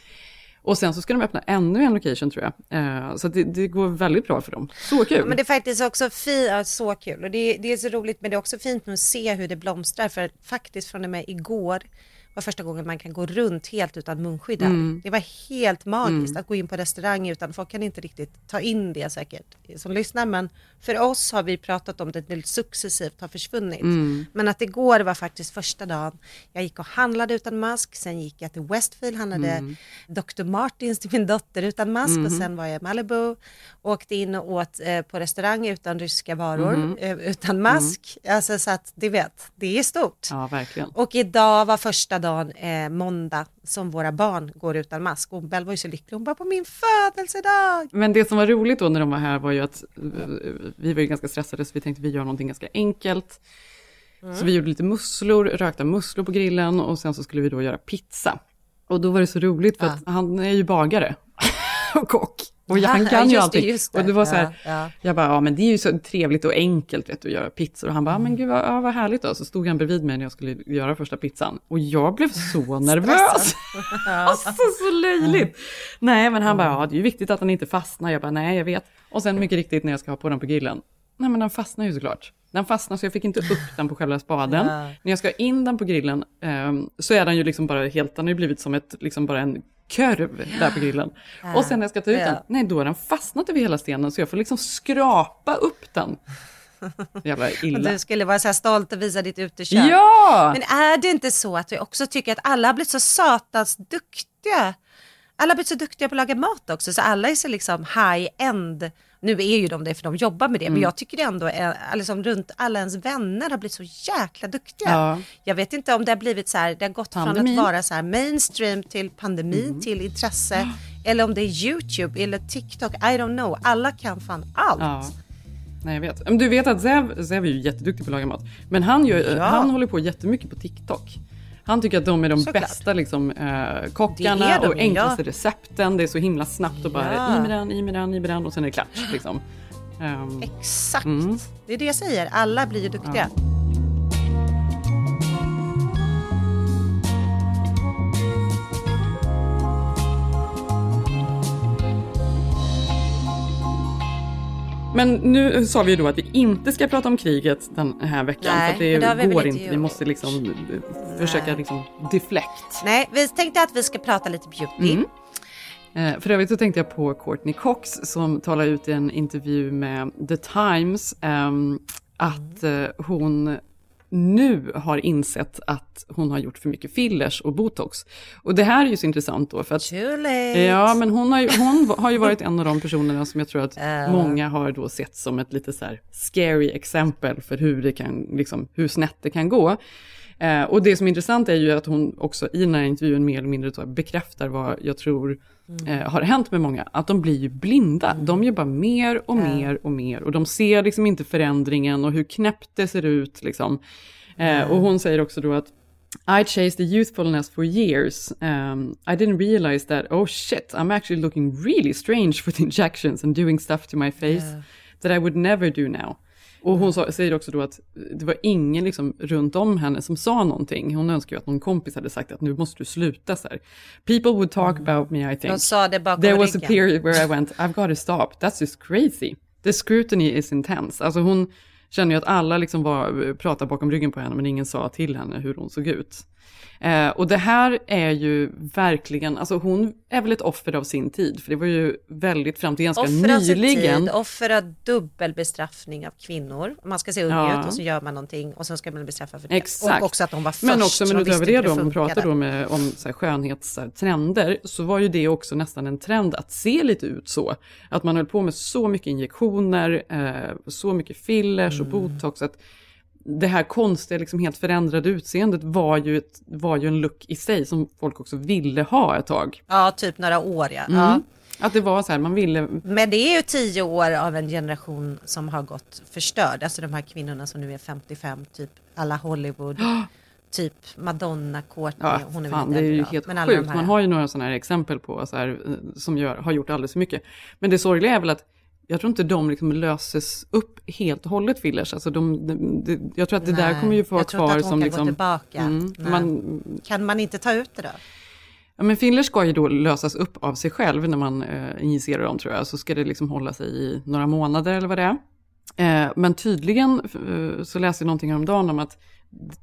[SPEAKER 8] Och sen så ska de öppna ännu en location tror jag. Eh, så det, det går väldigt bra för dem. Så kul!
[SPEAKER 7] Ja, men det är faktiskt också fint, ja, så kul och det, är- det är så roligt men det är också fint att se hur det blomstrar för faktiskt från och med igår var första gången man kan gå runt helt utan munskydd här.
[SPEAKER 8] Mm.
[SPEAKER 7] Det var helt magiskt
[SPEAKER 8] Mm.
[SPEAKER 7] att gå in på restaurang utan folk kan inte riktigt ta in det säkert som lyssnar men för oss har vi pratat om det det successivt har försvunnit.
[SPEAKER 8] Mm.
[SPEAKER 7] Men att igår var faktiskt första dagen jag gick och handlade utan mask, sen gick jag till Westfield, handlade
[SPEAKER 8] Mm.
[SPEAKER 7] Dr. Martins till min dotter utan mask och
[SPEAKER 8] Mhm.
[SPEAKER 7] sen var jag i Malibu, åkte in och åt eh, på restaurang utan ryska varor,
[SPEAKER 8] Mhm.
[SPEAKER 7] eh, utan mask. Alltså så att du vet, det är stort.
[SPEAKER 8] Ja, verkligen.
[SPEAKER 7] Och idag var första dagen, eh, måndag, som våra barn går utan mask. Och Bell var ju så lycklig, hon bara på min födelsedag.
[SPEAKER 8] Men det som var roligt då när de var här var ju att eh, vi var ju ganska stressade så vi tänkte vi gör någonting ganska enkelt. Så vi gjorde lite musslor, rökta musslor på grillen och sen så skulle vi då göra pizza. Och då var det så roligt för att han är ju bagare *laughs* och kock. Och
[SPEAKER 7] Ja,
[SPEAKER 8] han kan
[SPEAKER 7] just
[SPEAKER 8] ju
[SPEAKER 7] det,
[SPEAKER 8] allting.
[SPEAKER 7] just det.
[SPEAKER 8] Och det var så här,
[SPEAKER 7] Ja, ja.
[SPEAKER 8] jag bara, ja men det är ju så trevligt och enkelt vet du, att göra pizzor. Och han bara, men gud vad, ja, vad härligt då. Så stod han bredvid mig när jag skulle göra första pizzan. Och jag blev så *laughs* nervös. *laughs* alltså så löjligt. Nej men han bara, ja det är ju viktigt att den inte fastnar. Jag bara, nej jag vet. Och sen mycket riktigt när jag ska ha på den på grillen. Nej men den fastnar ju såklart. Den fastnar så jag fick inte upp den på själva spaden. När jag ska in den på grillen ehm, så är den ju liksom bara helt, den har ju blivit som ett, liksom bara en körv där på grillen. Och sen när jag ska ta ut den, nej då har den fastnat över hela stenen så jag får liksom skrapa upp den. Jävla *laughs*
[SPEAKER 7] Och
[SPEAKER 8] illa.
[SPEAKER 7] du skulle vara så här stolt och visa ditt utekök.
[SPEAKER 8] Ja!
[SPEAKER 7] Men är det inte så att vi också tycker att alla har blivit så satans duktiga? Alla har blivit så duktiga på att laga mat också, så alla är så liksom high-end. Nu är ju de det för de jobbar med det, men
[SPEAKER 8] Mm.
[SPEAKER 7] jag tycker ändå är, liksom runt alla ens vänner har blivit så jäkla duktiga.
[SPEAKER 8] Ja.
[SPEAKER 7] Jag vet inte om det har blivit så här, det har gått
[SPEAKER 8] Pandemin.
[SPEAKER 7] från att vara så här mainstream till pandemi
[SPEAKER 8] Mm.
[SPEAKER 7] till intresse. Eller om det är YouTube eller TikTok, I don't know. Alla kan fan allt.
[SPEAKER 8] Ja. Nej jag vet. Men du vet att Zev, Zev är ju jätteduktig på att laga mat. Men han, gör,
[SPEAKER 7] Ja.
[SPEAKER 8] han håller på jättemycket på TikTok. Han tycker att de är de
[SPEAKER 7] Såklart.
[SPEAKER 8] bästa liksom, eh, kockarna
[SPEAKER 7] de
[SPEAKER 8] och enklaste
[SPEAKER 7] ja.
[SPEAKER 8] recepten. Det är så himla snabbt och bara
[SPEAKER 7] Ja.
[SPEAKER 8] i med den, i med den, i med den och sen är det klart. Liksom. Ehm,
[SPEAKER 7] Exakt,
[SPEAKER 8] Mm.
[SPEAKER 7] det är det jag säger. Alla blir ju duktiga.
[SPEAKER 8] Men nu sa vi ju då att vi inte ska prata om kriget den här veckan.
[SPEAKER 7] Nej,
[SPEAKER 8] för att det,
[SPEAKER 7] det
[SPEAKER 8] går
[SPEAKER 7] inte
[SPEAKER 8] inte. Vi
[SPEAKER 7] gjort.
[SPEAKER 8] måste liksom eh, försöka liksom deflect.
[SPEAKER 7] Nej, vi tänkte att vi ska prata lite beauty.
[SPEAKER 8] Mm. Eh, för övrigt så tänkte jag på Courtney Cox som talar ut i en intervju med The Times ehm, att eh, hon nu har insett att hon har gjort för mycket fillers och botox. Och det här är ju så intressant då för att. Ja, men hon har, ju, hon har ju varit en av de personerna som jag tror att
[SPEAKER 7] Ja.
[SPEAKER 8] många har då sett som ett lite så här scary exempel för hur det kan, liksom, hur snett det kan gå. Eh, och det som är intressant är ju att hon också i den här intervjun mer eller mindre bekräftar vad jag tror eh, har hänt med många. Att de blir ju blinda. De gör bara mer och mer och mer. Och de ser liksom inte förändringen och hur knäppt det ser ut. Liksom. Eh, och hon säger också då att I chased the youthfulness for years. Um, I didn't realize that, oh shit, I'm actually looking really strange with injections and doing stuff to my face
[SPEAKER 7] Yeah.
[SPEAKER 8] that I would never do now. Och hon sa, säger också då att det var ingen liksom runt om henne som sa någonting. Hon önskar ju att någon kompis hade sagt att nu måste du sluta så här. People would talk about me I think.
[SPEAKER 7] De sa det bakom
[SPEAKER 8] There was a
[SPEAKER 7] ryggen.
[SPEAKER 8] period where I went, I've got to stop, that's just crazy. The scrutiny is intense. Alltså hon, känner ju att alla liksom var, pratade bakom ryggen på henne men ingen sa till henne hur hon såg ut. Eh, och det här är ju verkligen, alltså hon är väl ett offer av sin tid, för det var ju väldigt fram till ganska
[SPEAKER 7] sin
[SPEAKER 8] nyligen.
[SPEAKER 7] tid, offer av dubbelbestraffning av kvinnor. Man ska se ung
[SPEAKER 8] Ja.
[SPEAKER 7] ut och så gör man någonting och sen ska man bli bestraffad för det.
[SPEAKER 8] Exakt.
[SPEAKER 7] Och också att de var först.
[SPEAKER 8] Men också,
[SPEAKER 7] så
[SPEAKER 8] men utöver det då, om man pratar då med, om så här, skönhetstrender, så var ju det också nästan en trend att se lite ut så. Att man höll på med så mycket injektioner, eh, så mycket fillers och
[SPEAKER 7] Mm.
[SPEAKER 8] botox, att det här konstiga, liksom helt förändrade utseendet var ju, ett, var ju en look i sig som folk också ville ha ett tag.
[SPEAKER 7] Ja, typ några år ja.
[SPEAKER 8] Mm.
[SPEAKER 7] ja.
[SPEAKER 8] Att det var så här, man ville...
[SPEAKER 7] Men det är ju tio år av en generation som har gått förstörd. Alltså de här kvinnorna som nu är 55, typ alla Hollywood. *gasps* Typ Madonna, Courtney,
[SPEAKER 8] Ja,
[SPEAKER 7] hon är
[SPEAKER 8] fan, det är ju helt
[SPEAKER 7] Men
[SPEAKER 8] sjukt.
[SPEAKER 7] här-
[SPEAKER 8] Man har ju några sådana här exempel på så här, eh, som gör, har gjort alldeles för mycket. Men det sorgliga är väl att jag tror inte de liksom löses upp helt och hållet fillers. Alltså de, de, de, jag tror att det där
[SPEAKER 7] Nej,
[SPEAKER 8] kommer ju få vara
[SPEAKER 7] jag tror inte
[SPEAKER 8] kvar
[SPEAKER 7] att
[SPEAKER 8] som
[SPEAKER 7] kan
[SPEAKER 8] liksom...
[SPEAKER 7] gå tillbaka.
[SPEAKER 8] Mm, man,
[SPEAKER 7] Kan man inte ta ut det då?
[SPEAKER 8] ja, men fillers ska ju då lösas upp av sig själv när man eh, injicerar dem tror jag. Så ska det liksom hålla sig i några månader eller vad det är. Eh, men tydligen eh, så läste jag någonting häromdagen om att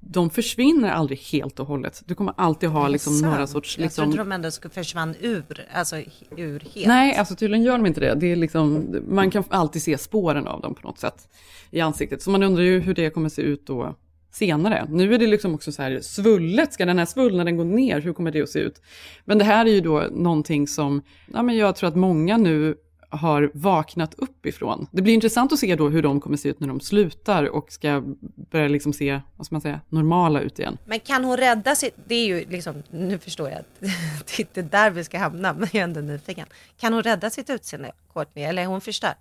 [SPEAKER 8] de försvinner aldrig helt och hållet. Du kommer alltid ha liksom några sorts...
[SPEAKER 7] Jag
[SPEAKER 8] Liksom,
[SPEAKER 7] trodde de ändå skulle försvann ur, alltså ur helt.
[SPEAKER 8] Nej, alltså tydligen gör de inte det. det är liksom, man kan alltid se spåren av dem på något sätt i ansiktet. Så man undrar ju hur det kommer se ut då senare. Nu är det liksom också så här svullet, ska den här svullnaden gå ner, hur kommer det att se ut? Men det här är ju då någonting som, ja men jag tror att många nu har vaknat upp ifrån. Det blir intressant att se då hur de kommer se ut när de slutar och ska börja liksom se, vad ska man säga, normala ut igen.
[SPEAKER 7] Men kan hon rädda sitt, det är ju liksom, nu förstår jag att *laughs* det är inte där vi ska hamna, men jag är ändå nyfiken. Kan hon rädda sitt utseende, Courtney, eller är hon förstörd?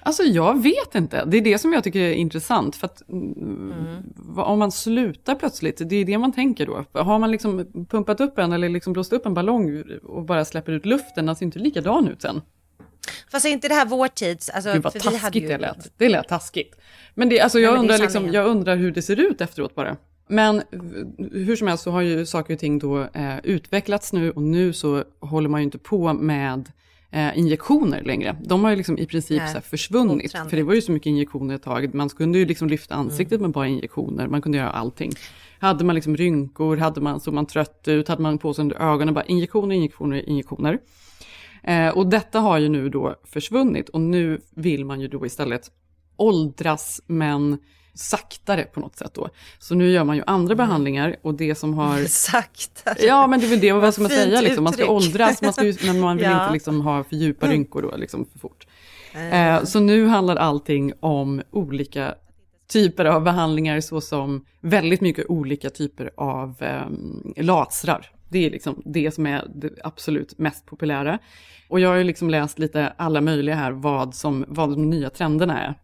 [SPEAKER 8] Alltså jag vet inte, det är det som jag tycker är intressant. För att mm. vad- om man slutar plötsligt, det är det man tänker då. Har man liksom pumpat upp en eller liksom blåst upp en ballong och bara släpper ut luften, den ser inte likadan ut sen.
[SPEAKER 7] Fast är inte det här vår tids, alltså,
[SPEAKER 8] Gud vad
[SPEAKER 7] för vi hade
[SPEAKER 8] taskigt
[SPEAKER 7] ju...
[SPEAKER 8] det lät. Det lät taskigt. Men det, alltså jag,
[SPEAKER 7] Nej,
[SPEAKER 8] undrar liksom, jag undrar hur det ser ut efteråt bara. Men eh, hur som helst så har ju saker och ting då eh, utvecklats nu och nu så håller man ju inte på med eh, injektioner längre. De har ju liksom i princip
[SPEAKER 7] Nej,
[SPEAKER 8] så försvunnit.
[SPEAKER 7] otrendigt.
[SPEAKER 8] För det var ju så mycket injektioner ett tag. Man kunde ju liksom lyfta ansiktet med bara injektioner. Man kunde göra allting. Hade man liksom rynkor, hade man, såg man trött ut, hade man på sig under ögonen, bara injektioner, injektioner, injektioner. Eh, och detta har ju nu då försvunnit och nu vill man ju då istället åldras men saktare på något sätt då. Så nu gör man ju andra behandlingar och det som har... *laughs*
[SPEAKER 7] Sakta.
[SPEAKER 8] Ja men det är väl det, vad ska man
[SPEAKER 7] Fint
[SPEAKER 8] säga liksom? Man ska
[SPEAKER 7] uttryck.
[SPEAKER 8] åldras, man ska, men man vill *laughs*
[SPEAKER 7] Ja.
[SPEAKER 8] inte liksom ha för djupa rynkor då liksom för fort. Eh, så nu handlar allting om olika typer av behandlingar såsom väldigt mycket olika typer av eh, lasrar. Det är liksom det som är det absolut mest populära. Och jag har ju liksom läst lite alla möjliga här vad, som, vad de nya trenderna är.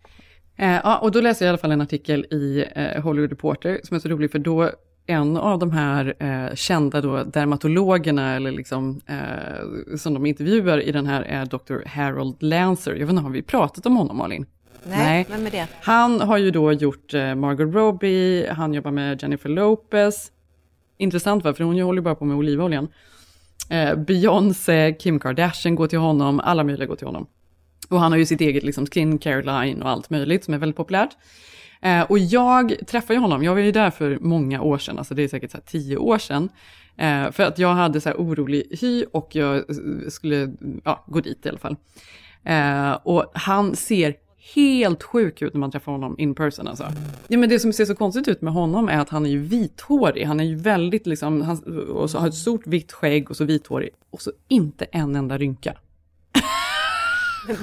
[SPEAKER 8] Eh, ja, och då läser jag i alla fall en artikel i eh, Hollywood Reporter som är så rolig för då en av de här eh, kända då dermatologerna eller liksom, eh, som de intervjuar i den här är Dr. Harold Lancer. Jag vet inte, har vi pratat om honom Malin?
[SPEAKER 7] Nej, vem är det?
[SPEAKER 8] Han har ju då gjort eh, Margot Robbie, han jobbar med Jennifer Lopez. Intressant va, för hon håller ju bara på med olivoljan. Eh, Beyoncé, Kim Kardashian går till honom, alla möjliga går till honom. Och han har ju sitt eget liksom, skincare line och allt möjligt som är väldigt populärt. Eh, och jag träffade ju honom, jag var ju där för många år sedan, alltså det är säkert så här tio år sedan. Eh, för att jag hade så här orolig hy och jag skulle ja, gå dit i alla fall. Eh, och han ser helt sjuk ut när man träffar honom in person alltså. Ja, men det som ser så konstigt ut med honom är att han är ju vithårig. Han är ju väldigt liksom, han, och så har ett stort vitt skägg och så vithårig. Och så inte en enda rynka.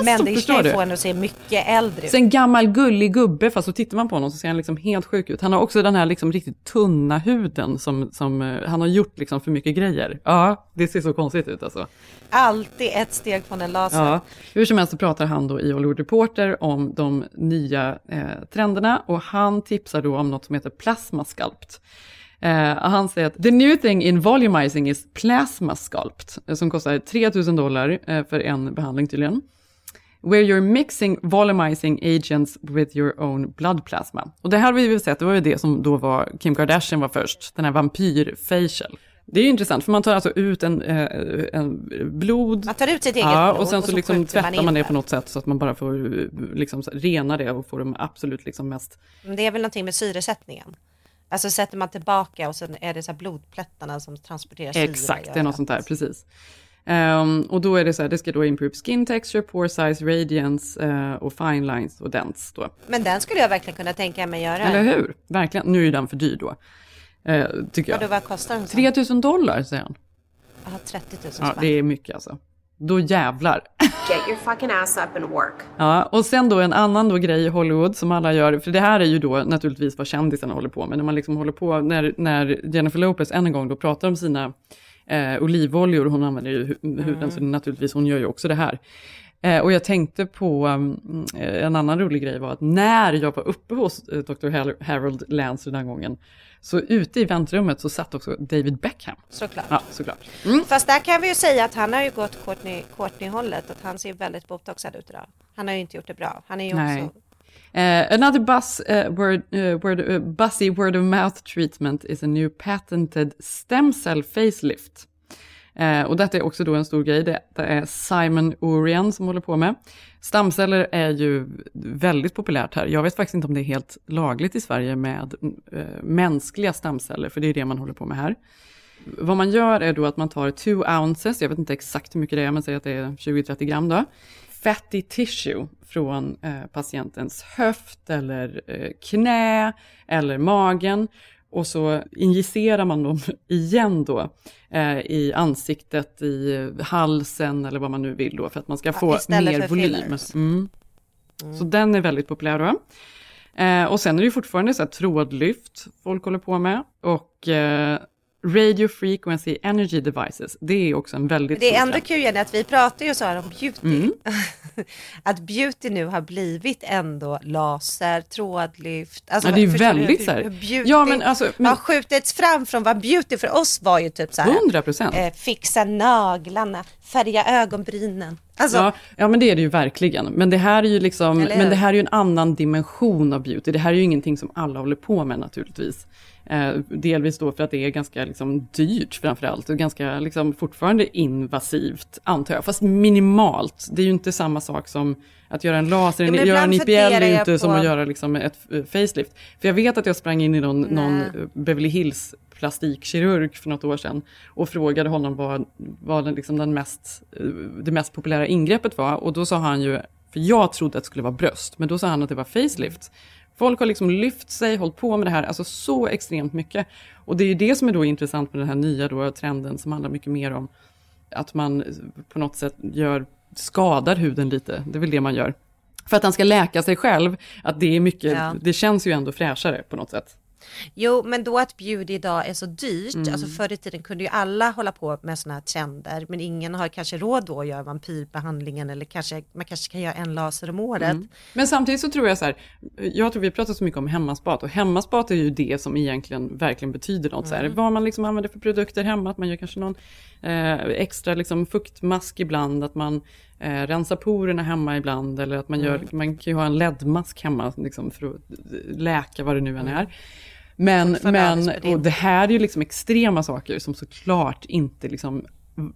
[SPEAKER 7] Men det ska ju få henne att se mycket äldre ut.
[SPEAKER 8] Så en gammal gullig gubbe, fast så tittar man på honom så ser han liksom helt sjuk ut. Han har också den här liksom riktigt tunna huden som, som eh, han har gjort liksom för mycket grejer. Ja, det ser så konstigt ut alltså.
[SPEAKER 7] Alltid ett steg från en laser.
[SPEAKER 8] Ja, hur som helst så pratar han då i Hollywood Reporter om de nya eh, trenderna och han tipsar då om något som heter plasma sculpt. Eh, han säger att the new thing in volumizing is plasma sculpt, eh, som kostar 3000 dollar eh, för en behandling tydligen. Where you're mixing volumizing agents with your own blood plasma. Och det här har vi väl sett, det var ju det som då var, Kim Kardashian var först, den här vampyr facial. Det är ju intressant, för man tar alltså ut en, eh, en blod.
[SPEAKER 7] Man tar ut sitt eget
[SPEAKER 8] ja,
[SPEAKER 7] blod
[SPEAKER 8] och sen
[SPEAKER 7] och
[SPEAKER 8] så,
[SPEAKER 7] så
[SPEAKER 8] liksom
[SPEAKER 7] man
[SPEAKER 8] tvättar man det på något sätt så att man bara får liksom så- rena det och får de absolut liksom mest
[SPEAKER 7] det är väl någonting med syresättningen. Alltså sätter man tillbaka och sen är det så blodplättarna som transporterar syre.
[SPEAKER 8] Exakt, det är något sånt där, precis. Ehm, och då är det så här, det ska då improve skin texture, pore size, radiance eh, och fine lines och dents då.
[SPEAKER 7] Men den skulle jag verkligen kunna tänka mig göra.
[SPEAKER 8] Eller hur? Verkligen. Nu är den för dyr då. Eh, tycker
[SPEAKER 7] Vadå,
[SPEAKER 8] jag.
[SPEAKER 7] vad kostar den?
[SPEAKER 8] 3000 dollar säger han.
[SPEAKER 7] Jaha, 30 000
[SPEAKER 8] Ja,
[SPEAKER 7] spänn.
[SPEAKER 8] det är mycket alltså. Då jävlar.
[SPEAKER 12] Get your fucking ass up and work.
[SPEAKER 8] Ja, och sen då en annan då grej i Hollywood som alla gör, för det här är ju då naturligtvis vad kändisarna håller på med, när man liksom håller på, när, när Jennifer Lopez än en gång då pratar om sina eh, olivoljor, hon använder ju hu- huden, så det är naturligtvis, hon gör ju också det här. Eh, och jag tänkte på, um, eh, en annan rolig grej var att när jag var uppe hos eh, Dr. Har- Harold Lance den här gången, så ute i väntrummet så satt också David Beckham.
[SPEAKER 7] Såklart.
[SPEAKER 8] Ja, såklart.
[SPEAKER 7] Fast där kan vi ju säga att han har ju gått Courtney- Courtney-hållet, att han ser väldigt botoxad ut idag. Han har ju inte gjort det bra. Han är ju
[SPEAKER 8] Nej.
[SPEAKER 7] också...
[SPEAKER 8] Uh, another buzz, uh, eh, word, uh, word, uh, buzzy word of mouth treatment is a new patented stem cell facelift. Och detta är också då en stor grej, det, är Simon Orian som håller på med. Stamceller är ju väldigt populärt här. Jag vet faktiskt inte om det är helt lagligt i Sverige med mänskliga stamceller, för det är det man håller på med här. Vad man gör är då att man tar 2 ounces, jag vet inte exakt hur mycket det är, men säg att det är 20-30 gram då, fatty tissue från eh, patientens höft eller eh, knä eller magen och så injicerar man dem *laughs* igen då eh, i ansiktet, i halsen eller vad man nu vill då för att man ska
[SPEAKER 7] Ja,
[SPEAKER 8] få mer volym.
[SPEAKER 7] fillers.
[SPEAKER 8] Mm. Så den är väldigt populär då. Eh, och sen är det ju fortfarande så här trådlyft folk håller på med och eh, radio frequency energy devices. Det är också en väldigt
[SPEAKER 7] Det är ändå kul Jenny att vi pratar ju så här om beauty.
[SPEAKER 8] Mm. *laughs*
[SPEAKER 7] att beauty nu har blivit ändå laser, trådlyft. Alltså,
[SPEAKER 8] Ja, det är
[SPEAKER 7] du
[SPEAKER 8] väldigt
[SPEAKER 7] hur-
[SPEAKER 8] så här-
[SPEAKER 7] Beauty
[SPEAKER 8] Ja, men alltså, men-
[SPEAKER 7] har skjutits fram från vad beauty för oss var ju typ så här.
[SPEAKER 8] 100%.
[SPEAKER 7] Eh, fixa naglarna, färga ögonbrynen. Alltså,
[SPEAKER 8] ja, ja, men det är det ju verkligen. Men det här är ju liksom, men det här är ju en annan dimension av beauty. Det här är ju ingenting som alla håller på med naturligtvis. Eh, delvis då för att det är ganska liksom, dyrt framförallt och ganska liksom, fortfarande invasivt antar jag. Fast minimalt. Det är ju inte samma sak som att göra en laser,
[SPEAKER 7] Ja,
[SPEAKER 8] göra en IPL är ju inte som
[SPEAKER 7] på-
[SPEAKER 8] att göra liksom, ett eh, facelift. För jag vet att jag sprang in i någon, någon
[SPEAKER 7] Nej.
[SPEAKER 8] eh, Beverly Hills plastikkirurg för något år sedan och frågade honom vad, vad den, liksom den mest, eh, det mest populära ingreppet var. Och då sa han ju, för jag trodde att det skulle vara bröst, men då sa han att det var facelift. Folk har liksom lyft sig, hållit på med det här, alltså så extremt mycket. Och det är ju det som är då intressant med den här nya då, trenden som handlar mycket mer om att man på något sätt gör, skadar huden lite, det är väl det man gör. För att den ska läka sig själv, att det är mycket,
[SPEAKER 7] Ja.
[SPEAKER 8] det känns ju ändå fräschare på något sätt.
[SPEAKER 7] Jo, men då att beauty idag är så dyrt,
[SPEAKER 8] Mm.
[SPEAKER 7] alltså förr i tiden kunde ju alla hålla på med sådana här trender, men ingen har kanske råd då att göra vampyrbehandlingen eller kanske, man kanske kan göra en laser om året.
[SPEAKER 8] Mm. Men samtidigt så tror jag så här, jag tror vi pratar så mycket om hemmaspat och hemmaspat är ju det som egentligen verkligen betyder något. Så här,
[SPEAKER 7] Mm.
[SPEAKER 8] vad man liksom använder för produkter hemma, att man gör kanske någon eh, extra liksom fuktmask ibland, att man eh, rensar porerna hemma ibland eller att man gör,
[SPEAKER 7] Mm.
[SPEAKER 8] man kan ju ha en LED-mask hemma liksom, för att läka vad det nu än är. Men, men och det här är ju liksom extrema saker som såklart inte liksom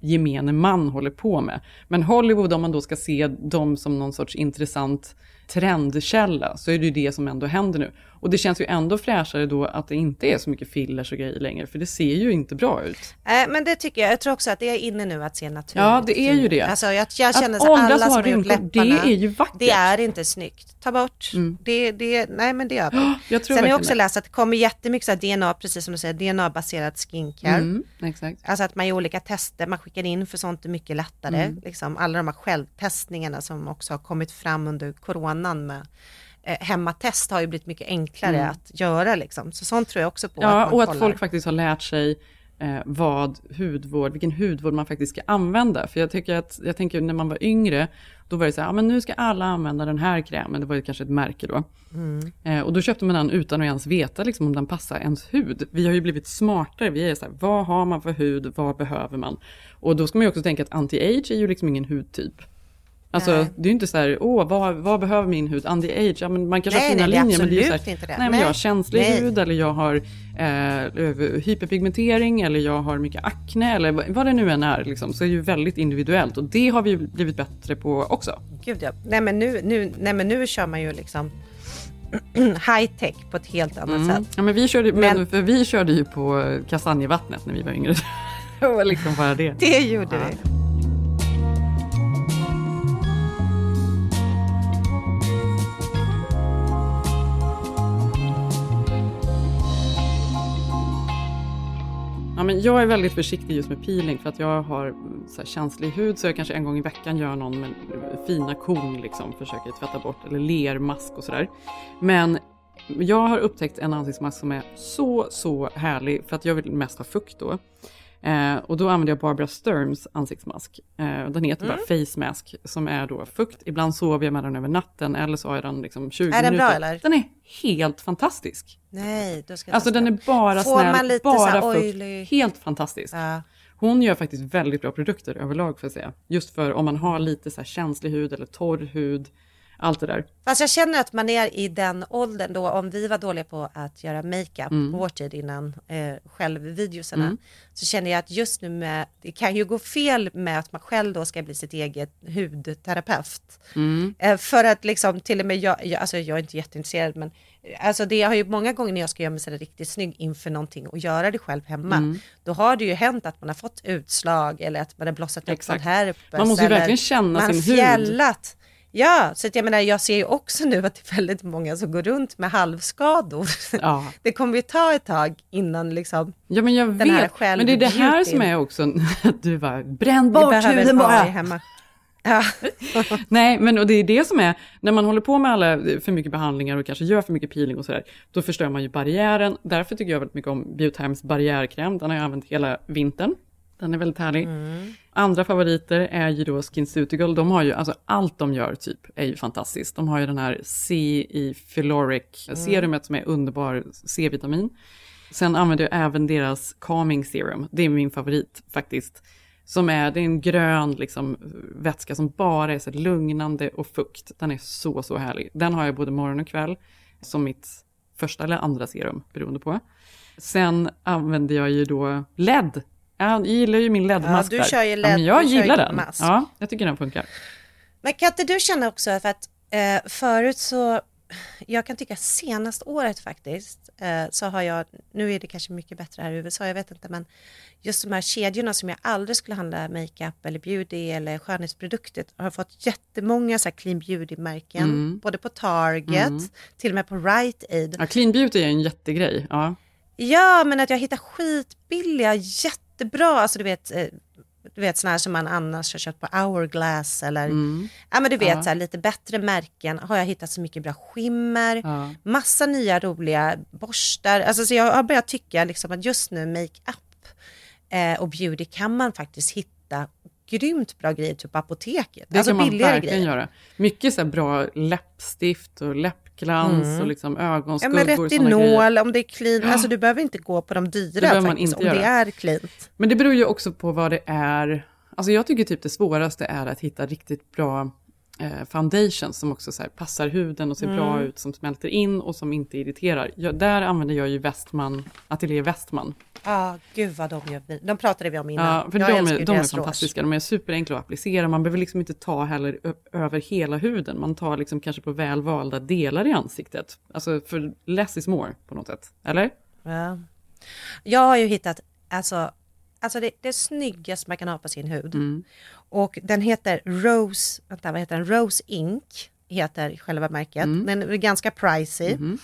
[SPEAKER 8] gemene man håller på med. Men Hollywood, om man då ska se dem som någon sorts intressant trendkälla, så är det ju det som ändå händer nu. Och det känns ju ändå fräschare då att det inte är så mycket fillers och grejer längre, för det ser ju inte bra ut.
[SPEAKER 7] Eh, men det tycker jag, jag tror också att det är inne nu att se naturligt
[SPEAKER 8] Ja, det är ju det.
[SPEAKER 7] Alltså jag, jag
[SPEAKER 8] Att
[SPEAKER 7] känner så
[SPEAKER 8] åldras
[SPEAKER 7] alla som
[SPEAKER 8] ha
[SPEAKER 7] har gjort
[SPEAKER 8] rynkor, det
[SPEAKER 7] läpparna,
[SPEAKER 8] är ju vackert.
[SPEAKER 7] det är inte snyggt. Ta bort, det, det, nej men det gör vi. *gasps*
[SPEAKER 8] jag tror
[SPEAKER 7] Sen har jag också
[SPEAKER 8] det.
[SPEAKER 7] läst att det kommer jättemycket så DNA, precis som du säger, DNA-baserad skincare.
[SPEAKER 8] Mm, exakt.
[SPEAKER 7] Alltså att man gör olika tester, man skickar in för sånt är mycket lättare.
[SPEAKER 8] Mm.
[SPEAKER 7] Liksom, alla de här självtestningarna som också har kommit fram under coronan med eh, hemmatest har ju blivit mycket enklare
[SPEAKER 8] Mm.
[SPEAKER 7] att göra liksom. Så sånt tror jag också på.
[SPEAKER 8] Ja,
[SPEAKER 7] man
[SPEAKER 8] och att
[SPEAKER 7] kollar.
[SPEAKER 8] folk faktiskt har lärt sig eh, vad hudvård, vilken hudvård man faktiskt ska använda. För jag tycker att, jag tänker när man var yngre, då var det så här, ja men nu ska alla använda den här krämen, det var ju kanske ett märke då.
[SPEAKER 7] Mm.
[SPEAKER 8] Eh, och då köpte man den utan att ens veta liksom, om den passar ens hud. Vi har ju blivit smartare, vi är så här, vad har man för hud, vad behöver man? Och då ska man ju också tänka att anti-age är ju liksom ingen hudtyp. Alltså
[SPEAKER 7] Nej.
[SPEAKER 8] det är ju inte så här, åh vad, vad behöver min hud? Anti-age, ja men man kanske
[SPEAKER 7] Nej,
[SPEAKER 8] har fina
[SPEAKER 7] nej,
[SPEAKER 8] linjer men det är ju så här,
[SPEAKER 7] inte det.
[SPEAKER 8] nej men jag har känslig
[SPEAKER 7] Nej.
[SPEAKER 8] hud eller jag har eh, hyperpigmentering eller jag har mycket akne eller vad- det nu än är liksom, så är det ju väldigt individuellt och det har vi blivit bättre på också.
[SPEAKER 7] Gud ja. Nej men nu, nu, nej, men nu kör man ju liksom *clears throat* high tech på ett helt annat
[SPEAKER 8] Mm.
[SPEAKER 7] sätt.
[SPEAKER 8] Ja, men vi, körde, men...
[SPEAKER 7] Men-
[SPEAKER 8] för vi körde ju på kastanjevattnet när vi var yngre. *laughs* det var liksom bara det.
[SPEAKER 7] Det gjorde
[SPEAKER 8] Ja.
[SPEAKER 7] vi.
[SPEAKER 8] Ja, men jag är väldigt försiktig just med peeling för att jag har mm, så här, känslig hud så jag kanske en gång i veckan gör någon med eh, fina korn liksom, försöker tvätta bort eller lermask och sådär. Men jag har upptäckt en ansiktsmask som är så, så härlig för att jag vill mest ha fukt då. Eh, och då använder jag Barbara Sturms ansiktsmask. Eh, den heter bara Face Mask som är då fukt. Ibland sover jag med den över natten eller så har jag den liksom 20
[SPEAKER 7] Är den
[SPEAKER 8] minuter.
[SPEAKER 7] bra, eller?
[SPEAKER 8] Den är helt fantastisk.
[SPEAKER 7] Nej, då ska jag
[SPEAKER 8] Alltså den är bara
[SPEAKER 7] Får
[SPEAKER 8] snäll,
[SPEAKER 7] man lite
[SPEAKER 8] bara fukt.
[SPEAKER 7] oily-
[SPEAKER 8] Helt fantastisk.
[SPEAKER 7] Ja.
[SPEAKER 8] Hon gör faktiskt väldigt bra produkter överlag får jag säga. Just för om man har lite så här känslig hud eller torr hud. Allt det där.
[SPEAKER 7] Fast jag känner att man är i den åldern då, om vi var dåliga på att göra makeup
[SPEAKER 8] Mm.
[SPEAKER 7] på vår tid innan eh, självvideosarna,
[SPEAKER 8] Mm.
[SPEAKER 7] så känner jag att just nu med, det kan ju gå fel med att man själv då ska bli sitt eget hudterapeut.
[SPEAKER 8] Mm.
[SPEAKER 7] Eh, för att liksom till och med jag, jag, alltså jag är inte jätteintresserad men eh, alltså det har ju många gånger när jag ska göra mig sådär riktigt snygg inför någonting och göra det själv hemma,
[SPEAKER 8] Mm.
[SPEAKER 7] då har det ju hänt att man har fått utslag eller att man har blossat upp
[SPEAKER 8] Exakt.
[SPEAKER 7] från herpes.
[SPEAKER 8] Man måste ju verkligen känna sin hud.
[SPEAKER 7] Ja, så jag menar jag ser ju också nu att det är väldigt många som går runt med halvskador.
[SPEAKER 8] Ja. *laughs*
[SPEAKER 7] Det kommer ju ta ett tag innan liksom
[SPEAKER 8] Ja men jag
[SPEAKER 7] Den här
[SPEAKER 8] vet, men det är det här som är också, *laughs* att du bara bränn bort huden bara.
[SPEAKER 7] hemma. *laughs* Ja.
[SPEAKER 8] Nej, men och det är det som är, när man håller på med alla för mycket behandlingar och kanske gör för mycket peeling och sådär, då förstör man ju barriären. Därför tycker jag väldigt mycket om Biotimes barriärkräm, den har jag använt hela vintern. Den är väldigt härlig. Andra favoriter är ju då SkinCeutical, de har ju, alltså allt de gör typ är ju fantastiskt. De har ju den här C i Filoric serumet som är underbar C-vitamin. Sen använder jag även deras Calming Serum, det är min favorit faktiskt. Som är, det är en grön liksom, vätska som bara är så lugnande och fukt. Den är så, så härlig. Den har jag både morgon och kväll som mitt första eller andra serum, beroende på. Sen använder jag ju då LED. Jag gillar ju min LED-mask
[SPEAKER 7] Ja, du kör ju
[SPEAKER 8] Ja,
[SPEAKER 7] LED,
[SPEAKER 8] men jag gillar den.
[SPEAKER 7] mask.
[SPEAKER 8] Ja, jag tycker den funkar.
[SPEAKER 7] Men kan inte du känna också för att eh, förut så, jag kan tycka senast året faktiskt, eh, så har jag, nu är det kanske mycket bättre här i USA, jag vet inte, men just de här kedjorna som jag aldrig skulle handla makeup eller beauty eller skönhetsprodukter har fått jättemånga så här clean beauty-märken,
[SPEAKER 8] Mm.
[SPEAKER 7] både på Target,
[SPEAKER 8] Mm.
[SPEAKER 7] till och med på Rite Aid.
[SPEAKER 8] Ja, clean beauty är en jättegrej. Ja.
[SPEAKER 7] Ja, men att jag hittar skitbilliga, jättebra, alltså du vet, eh, du vet sådana här som man annars har köpt på Hourglass eller,
[SPEAKER 8] Mm.
[SPEAKER 7] ja men du vet
[SPEAKER 8] Ja.
[SPEAKER 7] så här, lite bättre märken har jag hittat så mycket bra skimmer,
[SPEAKER 8] Ja.
[SPEAKER 7] massa nya roliga borstar, alltså så jag har börjat tycka liksom att just nu makeup eh, och beauty kan man faktiskt hitta grymt bra grejer typ på apoteket,
[SPEAKER 8] Det
[SPEAKER 7] alltså
[SPEAKER 8] kan man verkligen
[SPEAKER 7] grejer.
[SPEAKER 8] göra. Mycket så bra läppstift och läppglans
[SPEAKER 7] Mm.
[SPEAKER 8] och liksom
[SPEAKER 7] Ja
[SPEAKER 8] ögonskuggor.
[SPEAKER 7] men
[SPEAKER 8] såna grejer.
[SPEAKER 7] retinol, om det är clean,
[SPEAKER 8] Ja.
[SPEAKER 7] alltså du behöver inte gå på de dyra
[SPEAKER 8] man
[SPEAKER 7] faktiskt,
[SPEAKER 8] inte
[SPEAKER 7] om det
[SPEAKER 8] göra.
[SPEAKER 7] är cleant.
[SPEAKER 8] Men det beror ju också på vad det är. Alltså jag tycker typ det svåraste är att hitta riktigt bra eh, foundation som också så passar huden och ser
[SPEAKER 7] Mm.
[SPEAKER 8] bra ut, som smälter in och som inte irriterar. Jag, där använder jag ju Westman, Atelier Westman.
[SPEAKER 7] Ja, gud vad de gör. De pratade vi om innan.
[SPEAKER 8] Ja, för
[SPEAKER 7] Jag
[SPEAKER 8] de är, de är fantastiska, de är superenkla att applicera. Man behöver liksom inte ta heller över hela huden. Man tar liksom kanske på välvalda delar i ansiktet. Alltså för less is more på något sätt. Eller?
[SPEAKER 7] Ja. Jag har ju hittat, alltså, alltså det, det snyggaste man kan ha på sin hud.
[SPEAKER 8] Mm.
[SPEAKER 7] Och den heter Rose, vänta vad heter den? Rose Ink heter själva märket.
[SPEAKER 8] Mm.
[SPEAKER 7] Den är ganska pricey.
[SPEAKER 8] Mhm.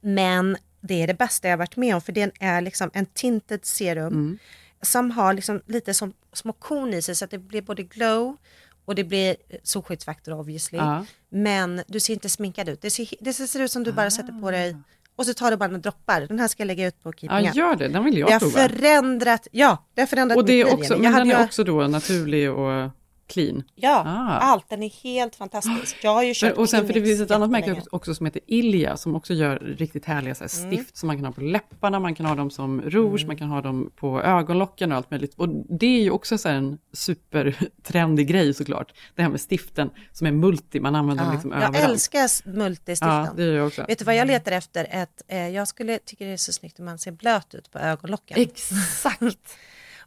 [SPEAKER 7] Men det är det bästa jag varit med om för den är liksom en tinted serum
[SPEAKER 8] Mm.
[SPEAKER 7] som har liksom lite som små korn i sig så att det blir både glow och det blir solskyddsfaktor obviously.
[SPEAKER 8] Ja.
[SPEAKER 7] Men du ser inte sminkad ut. Det ser, det ser ut som du bara sätter på dig och så tar du bara några droppar. Den här ska jag lägga ut på Keeping
[SPEAKER 8] Ja, gör det. Den vill jag
[SPEAKER 7] det har
[SPEAKER 8] prova.
[SPEAKER 7] förändrat, ja, det har förändrat
[SPEAKER 8] Och det
[SPEAKER 7] mitt
[SPEAKER 8] är
[SPEAKER 7] liv,
[SPEAKER 8] också,
[SPEAKER 7] Jenny.
[SPEAKER 8] men
[SPEAKER 7] Jag
[SPEAKER 8] den är
[SPEAKER 7] ju-
[SPEAKER 8] också då naturlig och clean?
[SPEAKER 7] Ja,
[SPEAKER 8] Ah.
[SPEAKER 7] allt. Den är helt fantastisk. Jag har ju
[SPEAKER 8] Men, och sen för det finns ett annat märke också- som heter Ilja som också gör riktigt härliga så här,
[SPEAKER 7] Mm.
[SPEAKER 8] stift som man kan ha på läpparna, man kan ha dem som rouge, man kan ha dem på ögonlocken och allt möjligt. Och det är ju också så här en supertrendig grej såklart. Det här med stiften som är multi, man använder dem
[SPEAKER 7] Ja,
[SPEAKER 8] liksom
[SPEAKER 7] jag
[SPEAKER 8] överallt.
[SPEAKER 7] älskar s- multistiften.
[SPEAKER 8] Ja, det gör jag också.
[SPEAKER 7] Vet du vad jag letar efter? Ett, eh, jag skulle tycker det är så snyggt om man ser blöt ut på ögonlocken.
[SPEAKER 8] Exakt. *laughs*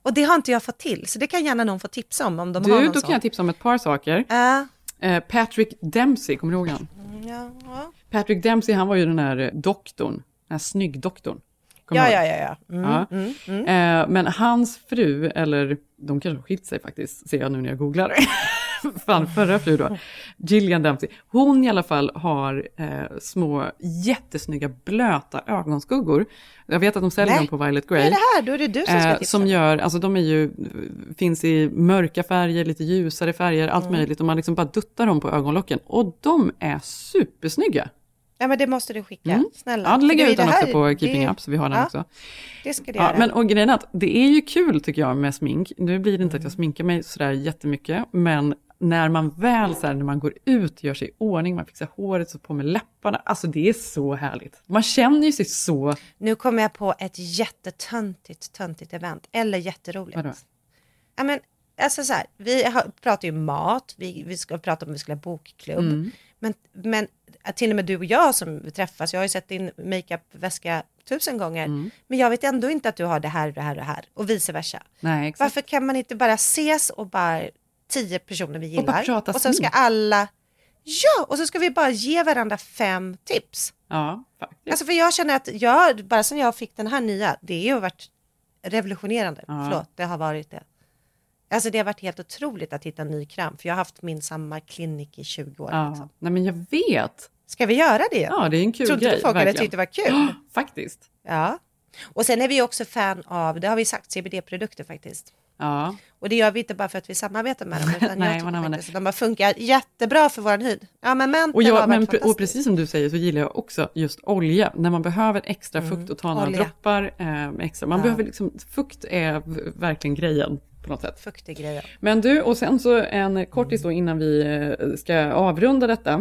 [SPEAKER 7] och det har inte jag fått till, så det kan gärna någon få tipsa om. om de har
[SPEAKER 8] Du,
[SPEAKER 7] någon
[SPEAKER 8] då
[SPEAKER 7] sån.
[SPEAKER 8] kan jag tipsa om ett par saker. Eh, Patrick Dempsey, kommer du ihåg han?
[SPEAKER 7] Ja, ja.
[SPEAKER 8] Patrick Dempsey, han var ju den här eh, doktorn, den här snyggdoktorn.
[SPEAKER 7] Ja, ja, ja, ja. Mm,
[SPEAKER 8] Ja.
[SPEAKER 7] mm, mm.
[SPEAKER 8] Eh, men hans fru, eller de kanske har skilt sig faktiskt, ser jag nu när jag googlar. *laughs* *laughs* Fan, förra fru då, Gillian Dempsey. Hon i alla fall har eh, små jättesnygga blöta ögonskuggor. Jag vet att de säljer
[SPEAKER 7] Nej,
[SPEAKER 8] dem på Violet Grey.
[SPEAKER 7] är det här? Då är det du som ska
[SPEAKER 8] Eh,
[SPEAKER 7] tipsa.
[SPEAKER 8] som gör, alltså de är ju, finns i mörka färger, lite ljusare färger, allt
[SPEAKER 7] Mm.
[SPEAKER 8] möjligt. Och man liksom bara duttar dem på ögonlocken. Och de är supersnygga.
[SPEAKER 7] Ja, men det måste du skicka.
[SPEAKER 8] Mm.
[SPEAKER 7] Snälla.
[SPEAKER 8] Ja, det jag ut
[SPEAKER 7] det
[SPEAKER 8] den också på
[SPEAKER 7] det-
[SPEAKER 8] Keeping Up, så vi har den
[SPEAKER 7] ja,
[SPEAKER 8] också.
[SPEAKER 7] Det ska du
[SPEAKER 8] Ja,
[SPEAKER 7] göra.
[SPEAKER 8] men och grejen är att det är ju kul tycker jag med smink. Nu blir det inte
[SPEAKER 7] Mm.
[SPEAKER 8] att jag sminkar mig sådär jättemycket, men när man väl så här, när man går ut, gör sig i ordning, man fixar håret, så på med läpparna, alltså det är så härligt. Man känner ju sig så...
[SPEAKER 7] Nu kommer jag på ett jättetöntigt, töntigt event. Eller jätteroligt.
[SPEAKER 8] Vadå?
[SPEAKER 7] Ja, men, alltså så här, vi har, pratar ju mat, vi, vi ska prata om vi skulle ha bokklubb.
[SPEAKER 8] Mm.
[SPEAKER 7] Men, men till och med du och jag som träffas, jag har ju sett din makeupväska tusen gånger.
[SPEAKER 8] Mm.
[SPEAKER 7] Men jag vet ändå inte att du har det här och det här och det här. Och vice versa.
[SPEAKER 8] Nej, exakt.
[SPEAKER 7] Varför kan man inte bara ses och bara tio personer vi
[SPEAKER 8] Och
[SPEAKER 7] gillar.
[SPEAKER 8] prata
[SPEAKER 7] och sen ska alla, ja, och så ska vi bara ge varandra fem tips.
[SPEAKER 8] Ja, faktiskt.
[SPEAKER 7] Alltså för jag känner att jag, bara sen jag fick den här nya, det har varit revolutionerande.
[SPEAKER 8] Ja.
[SPEAKER 7] Förlåt, det har varit det. Alltså det har varit helt otroligt att hitta en ny kram, för jag har haft min samma klinik i 20 år.
[SPEAKER 8] Ja.
[SPEAKER 7] Liksom.
[SPEAKER 8] Nej men jag vet.
[SPEAKER 7] Ska vi göra det?
[SPEAKER 8] Ja, det är en kul
[SPEAKER 7] Tror inte
[SPEAKER 8] grej.
[SPEAKER 7] du folk hade
[SPEAKER 8] verkligen.
[SPEAKER 7] tyckt det var kul? *gasps*
[SPEAKER 8] Faktiskt.
[SPEAKER 7] Ja. Och sen är vi också fan av, det har vi sagt, CBD-produkter faktiskt.
[SPEAKER 8] Ja.
[SPEAKER 7] Och det gör vi inte bara för att vi samarbetar med dem, *laughs* utan
[SPEAKER 8] Nej,
[SPEAKER 7] jag
[SPEAKER 8] man
[SPEAKER 7] faktiskt att de har funkat jättebra för vår hud. Ja, men Mentor
[SPEAKER 8] Och, jag, men, och precis som du säger så gillar jag också just olja. När man behöver extra fukt och ta några droppar. Eh, extra. Man
[SPEAKER 7] Ja.
[SPEAKER 8] behöver liksom, fukt är verkligen grejen på något sätt.
[SPEAKER 7] Fuktig grejer.
[SPEAKER 8] Men du, och sen så en kortis då innan vi eh, ska avrunda detta.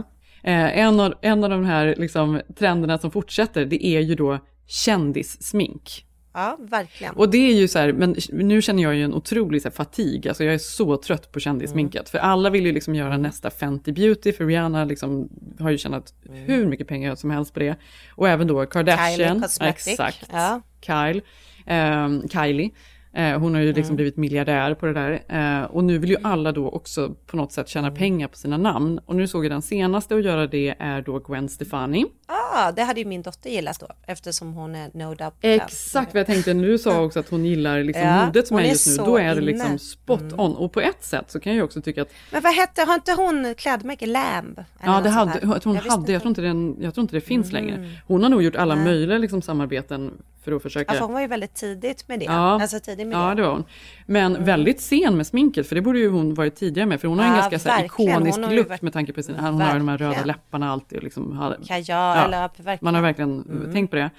[SPEAKER 8] Eh, en, av, en av de här liksom, trenderna som fortsätter, det är ju då kändissmink.
[SPEAKER 7] Ja, verkligen.
[SPEAKER 8] Och det är ju så här, men nu känner jag ju en otrolig så här, fatig, alltså jag är så trött på kändissminket.
[SPEAKER 7] Mm.
[SPEAKER 8] För alla vill ju liksom göra nästa Fenty Beauty, för Rihanna liksom har ju tjänat
[SPEAKER 7] Mm.
[SPEAKER 8] hur mycket pengar som helst på det. Och även då Kardashian.
[SPEAKER 7] Kylie Cosmetics,
[SPEAKER 8] Exakt.
[SPEAKER 7] ja.
[SPEAKER 8] Kyle, ehm, Kylie. Eh, hon har ju liksom
[SPEAKER 7] Mm.
[SPEAKER 8] blivit miljardär på det där. Eh, och nu vill ju alla då också på något sätt tjäna pengar på sina namn. Och nu såg jag den senaste att göra det är då Gwen Stefani.
[SPEAKER 7] Ah, det hade ju min dotter gillat då, eftersom hon är no doubt.
[SPEAKER 8] Exakt vad jag tänkte när du sa också att hon gillar liksom
[SPEAKER 7] Ja,
[SPEAKER 8] modet som är just nu. Då är det
[SPEAKER 7] inne. Mm.
[SPEAKER 8] liksom spot on. Och på ett sätt så kan jag ju också tycka att
[SPEAKER 7] Men vad hette, har inte hon klädmärke Lamb?
[SPEAKER 8] Ja, det hade, hon
[SPEAKER 7] Jag
[SPEAKER 8] hade, jag tror, inte den, jag tror inte det finns
[SPEAKER 7] Mm.
[SPEAKER 8] längre. Hon har nog gjort alla
[SPEAKER 7] Nej.
[SPEAKER 8] möjliga liksom, samarbeten för att försöka...
[SPEAKER 7] Ja, för hon var ju väldigt tidigt med det.
[SPEAKER 8] Ja.
[SPEAKER 7] Alltså tidig med
[SPEAKER 8] Ja,
[SPEAKER 7] det.
[SPEAKER 8] det var hon. Men väldigt sen med sminket, för det borde ju hon varit tidigare med. För hon har en
[SPEAKER 7] Ja,
[SPEAKER 8] ganska här,
[SPEAKER 7] verkligen.
[SPEAKER 8] ikonisk look
[SPEAKER 7] varit-
[SPEAKER 8] med tanke på sin... Hon har de här röda
[SPEAKER 7] Verkligen.
[SPEAKER 8] läpparna alltid. Och liksom, har-
[SPEAKER 7] Kajal, verkligen.
[SPEAKER 8] Man har verkligen
[SPEAKER 7] Mm.
[SPEAKER 8] tänkt på det.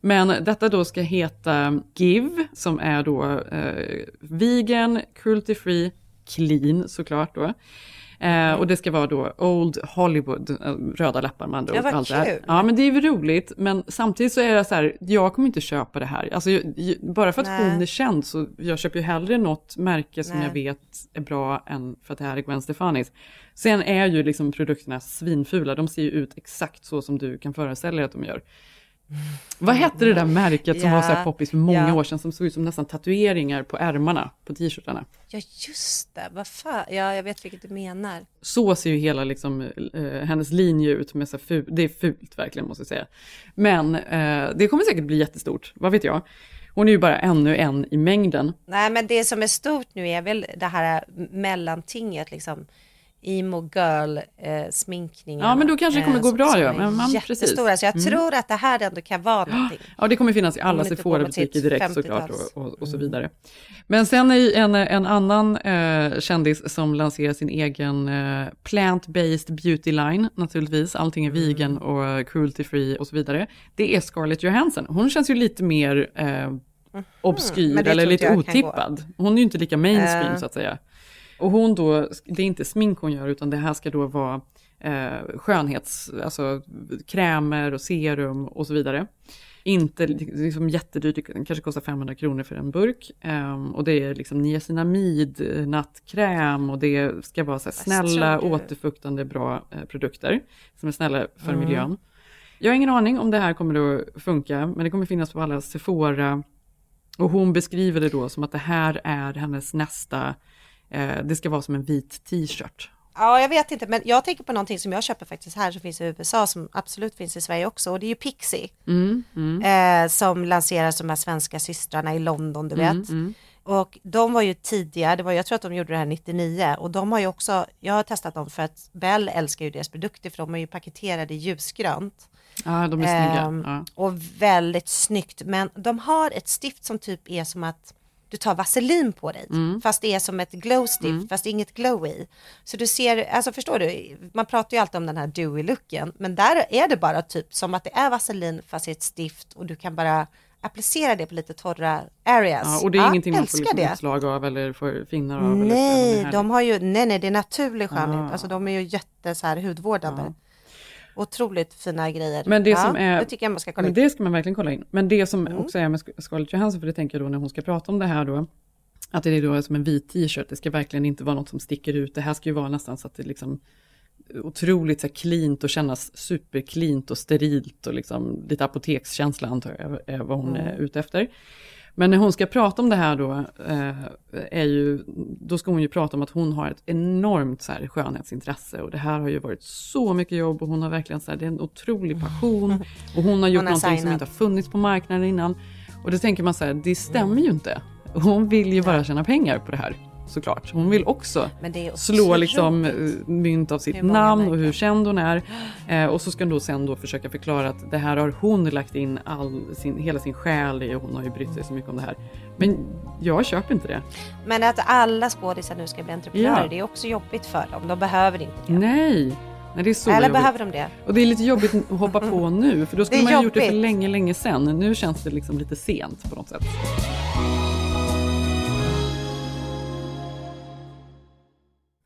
[SPEAKER 8] Men detta då ska heta Give, som är då eh, vegan, cruelty free, clean såklart då. Eh, och det ska vara då Old Hollywood, eh, röda läppar med andra
[SPEAKER 7] Ja,
[SPEAKER 8] ord.
[SPEAKER 7] vad
[SPEAKER 8] allt det. Ja, men det är väl roligt. Men samtidigt så är det så här, jag kommer inte köpa det här. Alltså, jag- bara för att
[SPEAKER 7] Nej.
[SPEAKER 8] hon är känd så jag köper ju hellre något märke som
[SPEAKER 7] Nej.
[SPEAKER 8] jag vet är bra än för att det här är Gwen Stefanis. Sen är ju liksom produkterna svinfula. De ser ju ut exakt så som du kan föreställa dig att de gör. Vad hette det där märket som
[SPEAKER 7] Ja,
[SPEAKER 8] var så poppis för många
[SPEAKER 7] ja.
[SPEAKER 8] år sedan som såg ut som nästan tatueringar på ärmarna på t-shirtarna?
[SPEAKER 7] Ja, just det. Vad fan. Ja, jag vet vilket du menar.
[SPEAKER 8] Så ser ju hela liksom, eh, hennes linje ut med så ful, det är fult verkligen måste jag säga. Men eh, det kommer säkert bli jättestort, vad vet jag. Hon är ju bara ännu en i mängden.
[SPEAKER 7] Nej, men det som är stort nu är väl det här mellantinget, liksom emo girl eh, sminkningen.
[SPEAKER 8] Ja, men då kanske det kommer gå bra, ja. Men man-
[SPEAKER 7] jättestora.
[SPEAKER 8] precis.
[SPEAKER 7] Så jag
[SPEAKER 8] Mm.
[SPEAKER 7] tror att det här ändå kan vara någonting.
[SPEAKER 8] Ja, det kommer finnas i alla Sephora-butiker direkt såklart
[SPEAKER 7] 50-tals.
[SPEAKER 8] och, och, och så vidare. Men sen är en, en annan eh, kändis som lanserar sin egen eh, plant-based beauty line, naturligtvis. Allting är vegan och cruelty-free och så vidare. Det är Scarlett Johansson. Hon känns ju lite mer eh, obskyr
[SPEAKER 7] men det
[SPEAKER 8] eller lite otippad. Hon är ju inte lika mainstream
[SPEAKER 7] Eh.
[SPEAKER 8] så att säga. Och hon då, det är inte smink hon gör utan det här ska då vara eh, skönhets, alltså krämer och serum och så vidare. Inte liksom jättedyrt, det kanske kostar 500 kronor för en burk. Um, och det är liksom niacinamid, nattkräm och det ska vara så snälla, återfuktande, bra eh, produkter. Som är snälla för
[SPEAKER 7] Mm.
[SPEAKER 8] miljön. Jag har ingen aning om det här kommer att funka, men det kommer finnas på alla Sephora. Och hon beskriver det då som att det här är hennes nästa, eh, det ska vara som en vit t-shirt.
[SPEAKER 7] Ja, jag vet inte, men jag tänker på någonting som jag köper faktiskt här som finns i USA som absolut finns i Sverige också och det är ju Pixie.
[SPEAKER 8] Mm, mm.
[SPEAKER 7] Eh, som lanseras de här svenska systrarna i London, du
[SPEAKER 8] Mm,
[SPEAKER 7] vet.
[SPEAKER 8] mm.
[SPEAKER 7] Och de var ju tidiga, det var, jag tror att de gjorde det här 99 och de har ju också, jag har testat dem för att Bell älskar ju deras produkter för de är ju paketerade i ljusgrönt.
[SPEAKER 8] Ja, de är snygga.
[SPEAKER 7] Ehm,
[SPEAKER 8] Ja.
[SPEAKER 7] Och väldigt snyggt, men de har ett stift som typ är som att du tar vaselin på dig,
[SPEAKER 8] Mm.
[SPEAKER 7] fast det är som ett glow stift, fast det är inget glow i. Så du ser, alltså förstår du, man pratar ju alltid om den här dewy looken, men där är det bara typ som att det är vaselin fast i ett stift och du kan bara applicera det på lite torra areas.
[SPEAKER 8] Ja, och det är ingenting man får liksom
[SPEAKER 7] det.
[SPEAKER 8] utslag av eller får finnar av. eller det
[SPEAKER 7] Nej,
[SPEAKER 8] här-
[SPEAKER 7] de har ju, nej, nej, det är naturlig skönhet.
[SPEAKER 8] Ah.
[SPEAKER 7] Alltså de är ju jätte så här hudvårdande. Otroligt fina grejer.
[SPEAKER 8] Men det
[SPEAKER 7] ja,
[SPEAKER 8] som är,
[SPEAKER 7] Det tycker jag man ska kolla in.
[SPEAKER 8] det ska man verkligen kolla in. Men det som
[SPEAKER 7] Mm.
[SPEAKER 8] också är med Scarlett Johansson, för det tänker jag då när hon ska prata om det här då, att det är då som en vit t-shirt, det ska verkligen inte vara något som sticker ut. Det här ska ju vara nästan så att det liksom otroligt så här cleant och kännas supercleant och sterilt och liksom lite apotekskänsla antar jag är vad hon
[SPEAKER 7] Mm.
[SPEAKER 8] är ute efter. Men när hon ska prata om det här då, eh, är ju, då ska hon ju prata om att hon har ett enormt så här, skönhetsintresse. Och det här har ju varit så mycket jobb och hon har verkligen så här, det är en otrolig passion. *laughs* Och hon har gjort
[SPEAKER 7] Hon har
[SPEAKER 8] någonting som inte har funnits på marknaden innan. Och det tänker man så här, det stämmer ju inte. Hon vill ju bara tjäna pengar på det här såklart. Hon vill också slå liksom eh, mynt av sitt namn och hur känd hon är. Eh, och så ska hon då sen då försöka förklara att det här har hon lagt in all sin, hela sin själ i och hon har ju brytt sig så mycket om det här. Men jag köper inte det.
[SPEAKER 7] Men att alla skådisar nu ska bli entreprenörer,
[SPEAKER 8] Ja.
[SPEAKER 7] det är också jobbigt för dem. De behöver inte det.
[SPEAKER 8] Nej, Nej det är så
[SPEAKER 7] Eller
[SPEAKER 8] jobbigt.
[SPEAKER 7] behöver de det?
[SPEAKER 8] Och det är lite jobbigt att hoppa på nu, för då *laughs* skulle man ha gjort det för länge, länge sedan. Nu känns det liksom lite sent på något sätt.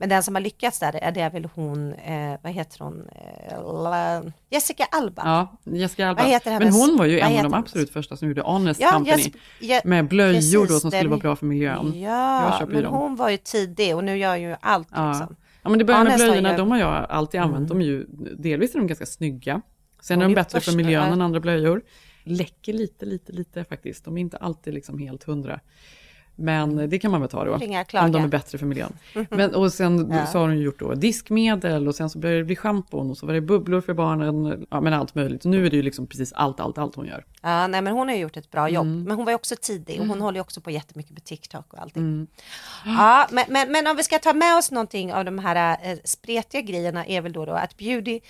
[SPEAKER 7] Men den som har lyckats där är det väl hon, eh, vad heter hon, eh, Jessica Alba.
[SPEAKER 8] Ja, Jessica Alba.
[SPEAKER 7] Vad heter
[SPEAKER 8] Men hon var ju en av de absolut första som gjorde Honest
[SPEAKER 7] Ja,
[SPEAKER 8] Company.
[SPEAKER 7] Jes- ja,
[SPEAKER 8] med blöjor då
[SPEAKER 7] precis,
[SPEAKER 8] som skulle
[SPEAKER 7] den-
[SPEAKER 8] vara bra för miljön.
[SPEAKER 7] Ja, men
[SPEAKER 8] dem.
[SPEAKER 7] hon var ju tidig och nu gör ju allt
[SPEAKER 8] Ja.
[SPEAKER 7] liksom.
[SPEAKER 8] ja, men det börjar med blöjorna,
[SPEAKER 7] ju-
[SPEAKER 8] de har jag alltid använt. De är ju, delvis är de ganska snygga. Sen
[SPEAKER 7] De
[SPEAKER 8] är de bättre för miljön än andra blöjor. Läcker lite, lite, lite faktiskt. De är inte alltid liksom helt hundra. Men det kan man väl ta då.
[SPEAKER 7] Ringa.
[SPEAKER 8] Om de är bättre för miljön. Men, och sen
[SPEAKER 7] Ja.
[SPEAKER 8] så har hon gjort då diskmedel och sen så började det bli schampon och så var det bubblor för barnen. Ja men allt möjligt. Nu är det ju liksom precis allt, allt, allt hon gör.
[SPEAKER 7] Ja, nej men hon har ju gjort ett bra jobb.
[SPEAKER 8] Mm.
[SPEAKER 7] Men hon var ju också tidig och hon håller ju också på jättemycket med TikTok och allting.
[SPEAKER 8] Mm.
[SPEAKER 7] Ja, men, men, men om vi ska ta med oss någonting av de här eh, spretiga grejerna är väl då, då att beauty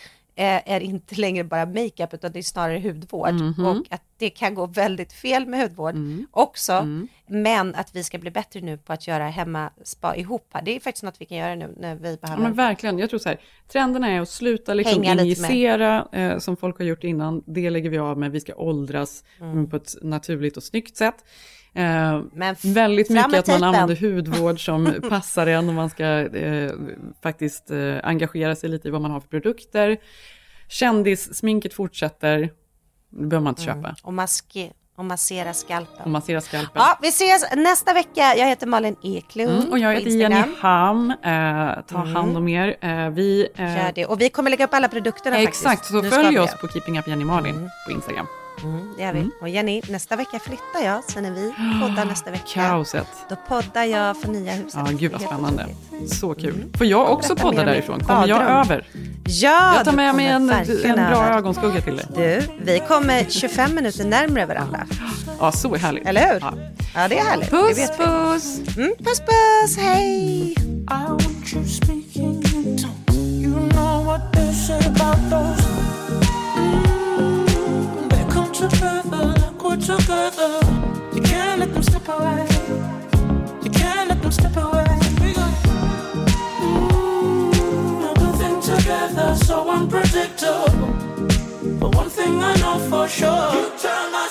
[SPEAKER 7] är inte längre bara makeup utan det är snarare hudvård
[SPEAKER 8] Mhm.
[SPEAKER 7] och att det kan gå väldigt fel med hudvård
[SPEAKER 8] Mm.
[SPEAKER 7] också. Men att vi ska bli bättre nu på att göra hemma spa ihop här. Det är faktiskt något vi kan göra nu när vi
[SPEAKER 8] Ja,
[SPEAKER 7] behöver.
[SPEAKER 8] men verkligen, jag tror så här, trenderna är att sluta liksom
[SPEAKER 7] Hänga
[SPEAKER 8] injicera eh, som folk har gjort innan. Det lägger vi av med, vi ska åldras
[SPEAKER 7] Mm.
[SPEAKER 8] på ett naturligt och snyggt sätt. Eh,
[SPEAKER 7] Men
[SPEAKER 8] väldigt mycket att man använder hudvård som *laughs* passar en och man ska eh, faktiskt eh, engagera sig lite i vad man har för produkter. Kändissminket fortsätter, det behöver man inte
[SPEAKER 7] Mm.
[SPEAKER 8] köpa.
[SPEAKER 7] Och maske, Och massera skalpen.
[SPEAKER 8] Och massera skalpen.
[SPEAKER 7] Ja, vi ses nästa vecka. Jag heter Malin Eklund
[SPEAKER 8] Mm, och jag heter Jenny
[SPEAKER 7] Instagram.
[SPEAKER 8] Ham. Eh, ta
[SPEAKER 7] Mm.
[SPEAKER 8] hand om er. Eh, vi, eh,
[SPEAKER 7] Gör det. Och vi kommer lägga upp alla produkterna faktiskt.
[SPEAKER 8] Exakt, så
[SPEAKER 7] Nu
[SPEAKER 8] följ oss på Keeping Up Jenny Malin på Instagram.
[SPEAKER 7] Mm, det gör vi. Och Jenny, nästa vecka flyttar jag. Sen är vi poddar *gasps* nästa vecka.
[SPEAKER 8] Kaoset.
[SPEAKER 7] Då poddar jag för nya huset.
[SPEAKER 8] Ja, gud vad
[SPEAKER 7] är
[SPEAKER 8] spännande. Så kul. Får jag också podda därifrån? Kommer jag över?
[SPEAKER 7] Ja,
[SPEAKER 8] jag tar
[SPEAKER 7] du
[SPEAKER 8] med mig en, en bra
[SPEAKER 7] över.
[SPEAKER 8] ögonskugga till dig.
[SPEAKER 7] Du, vi kommer 25 minuter närmare varandra. *gasps*
[SPEAKER 8] Ja, så härligt.
[SPEAKER 7] Eller hur? Ja, det är härligt.
[SPEAKER 8] Puss,
[SPEAKER 7] det vet vi.
[SPEAKER 8] puss!
[SPEAKER 7] Mm, puss, puss, hej!
[SPEAKER 14] You know what they say about those. Mm, they come together. You can't let them slip away. You can't let them slip away. We got mm, everything together, so unpredictable. But one thing I know for sure, you turn my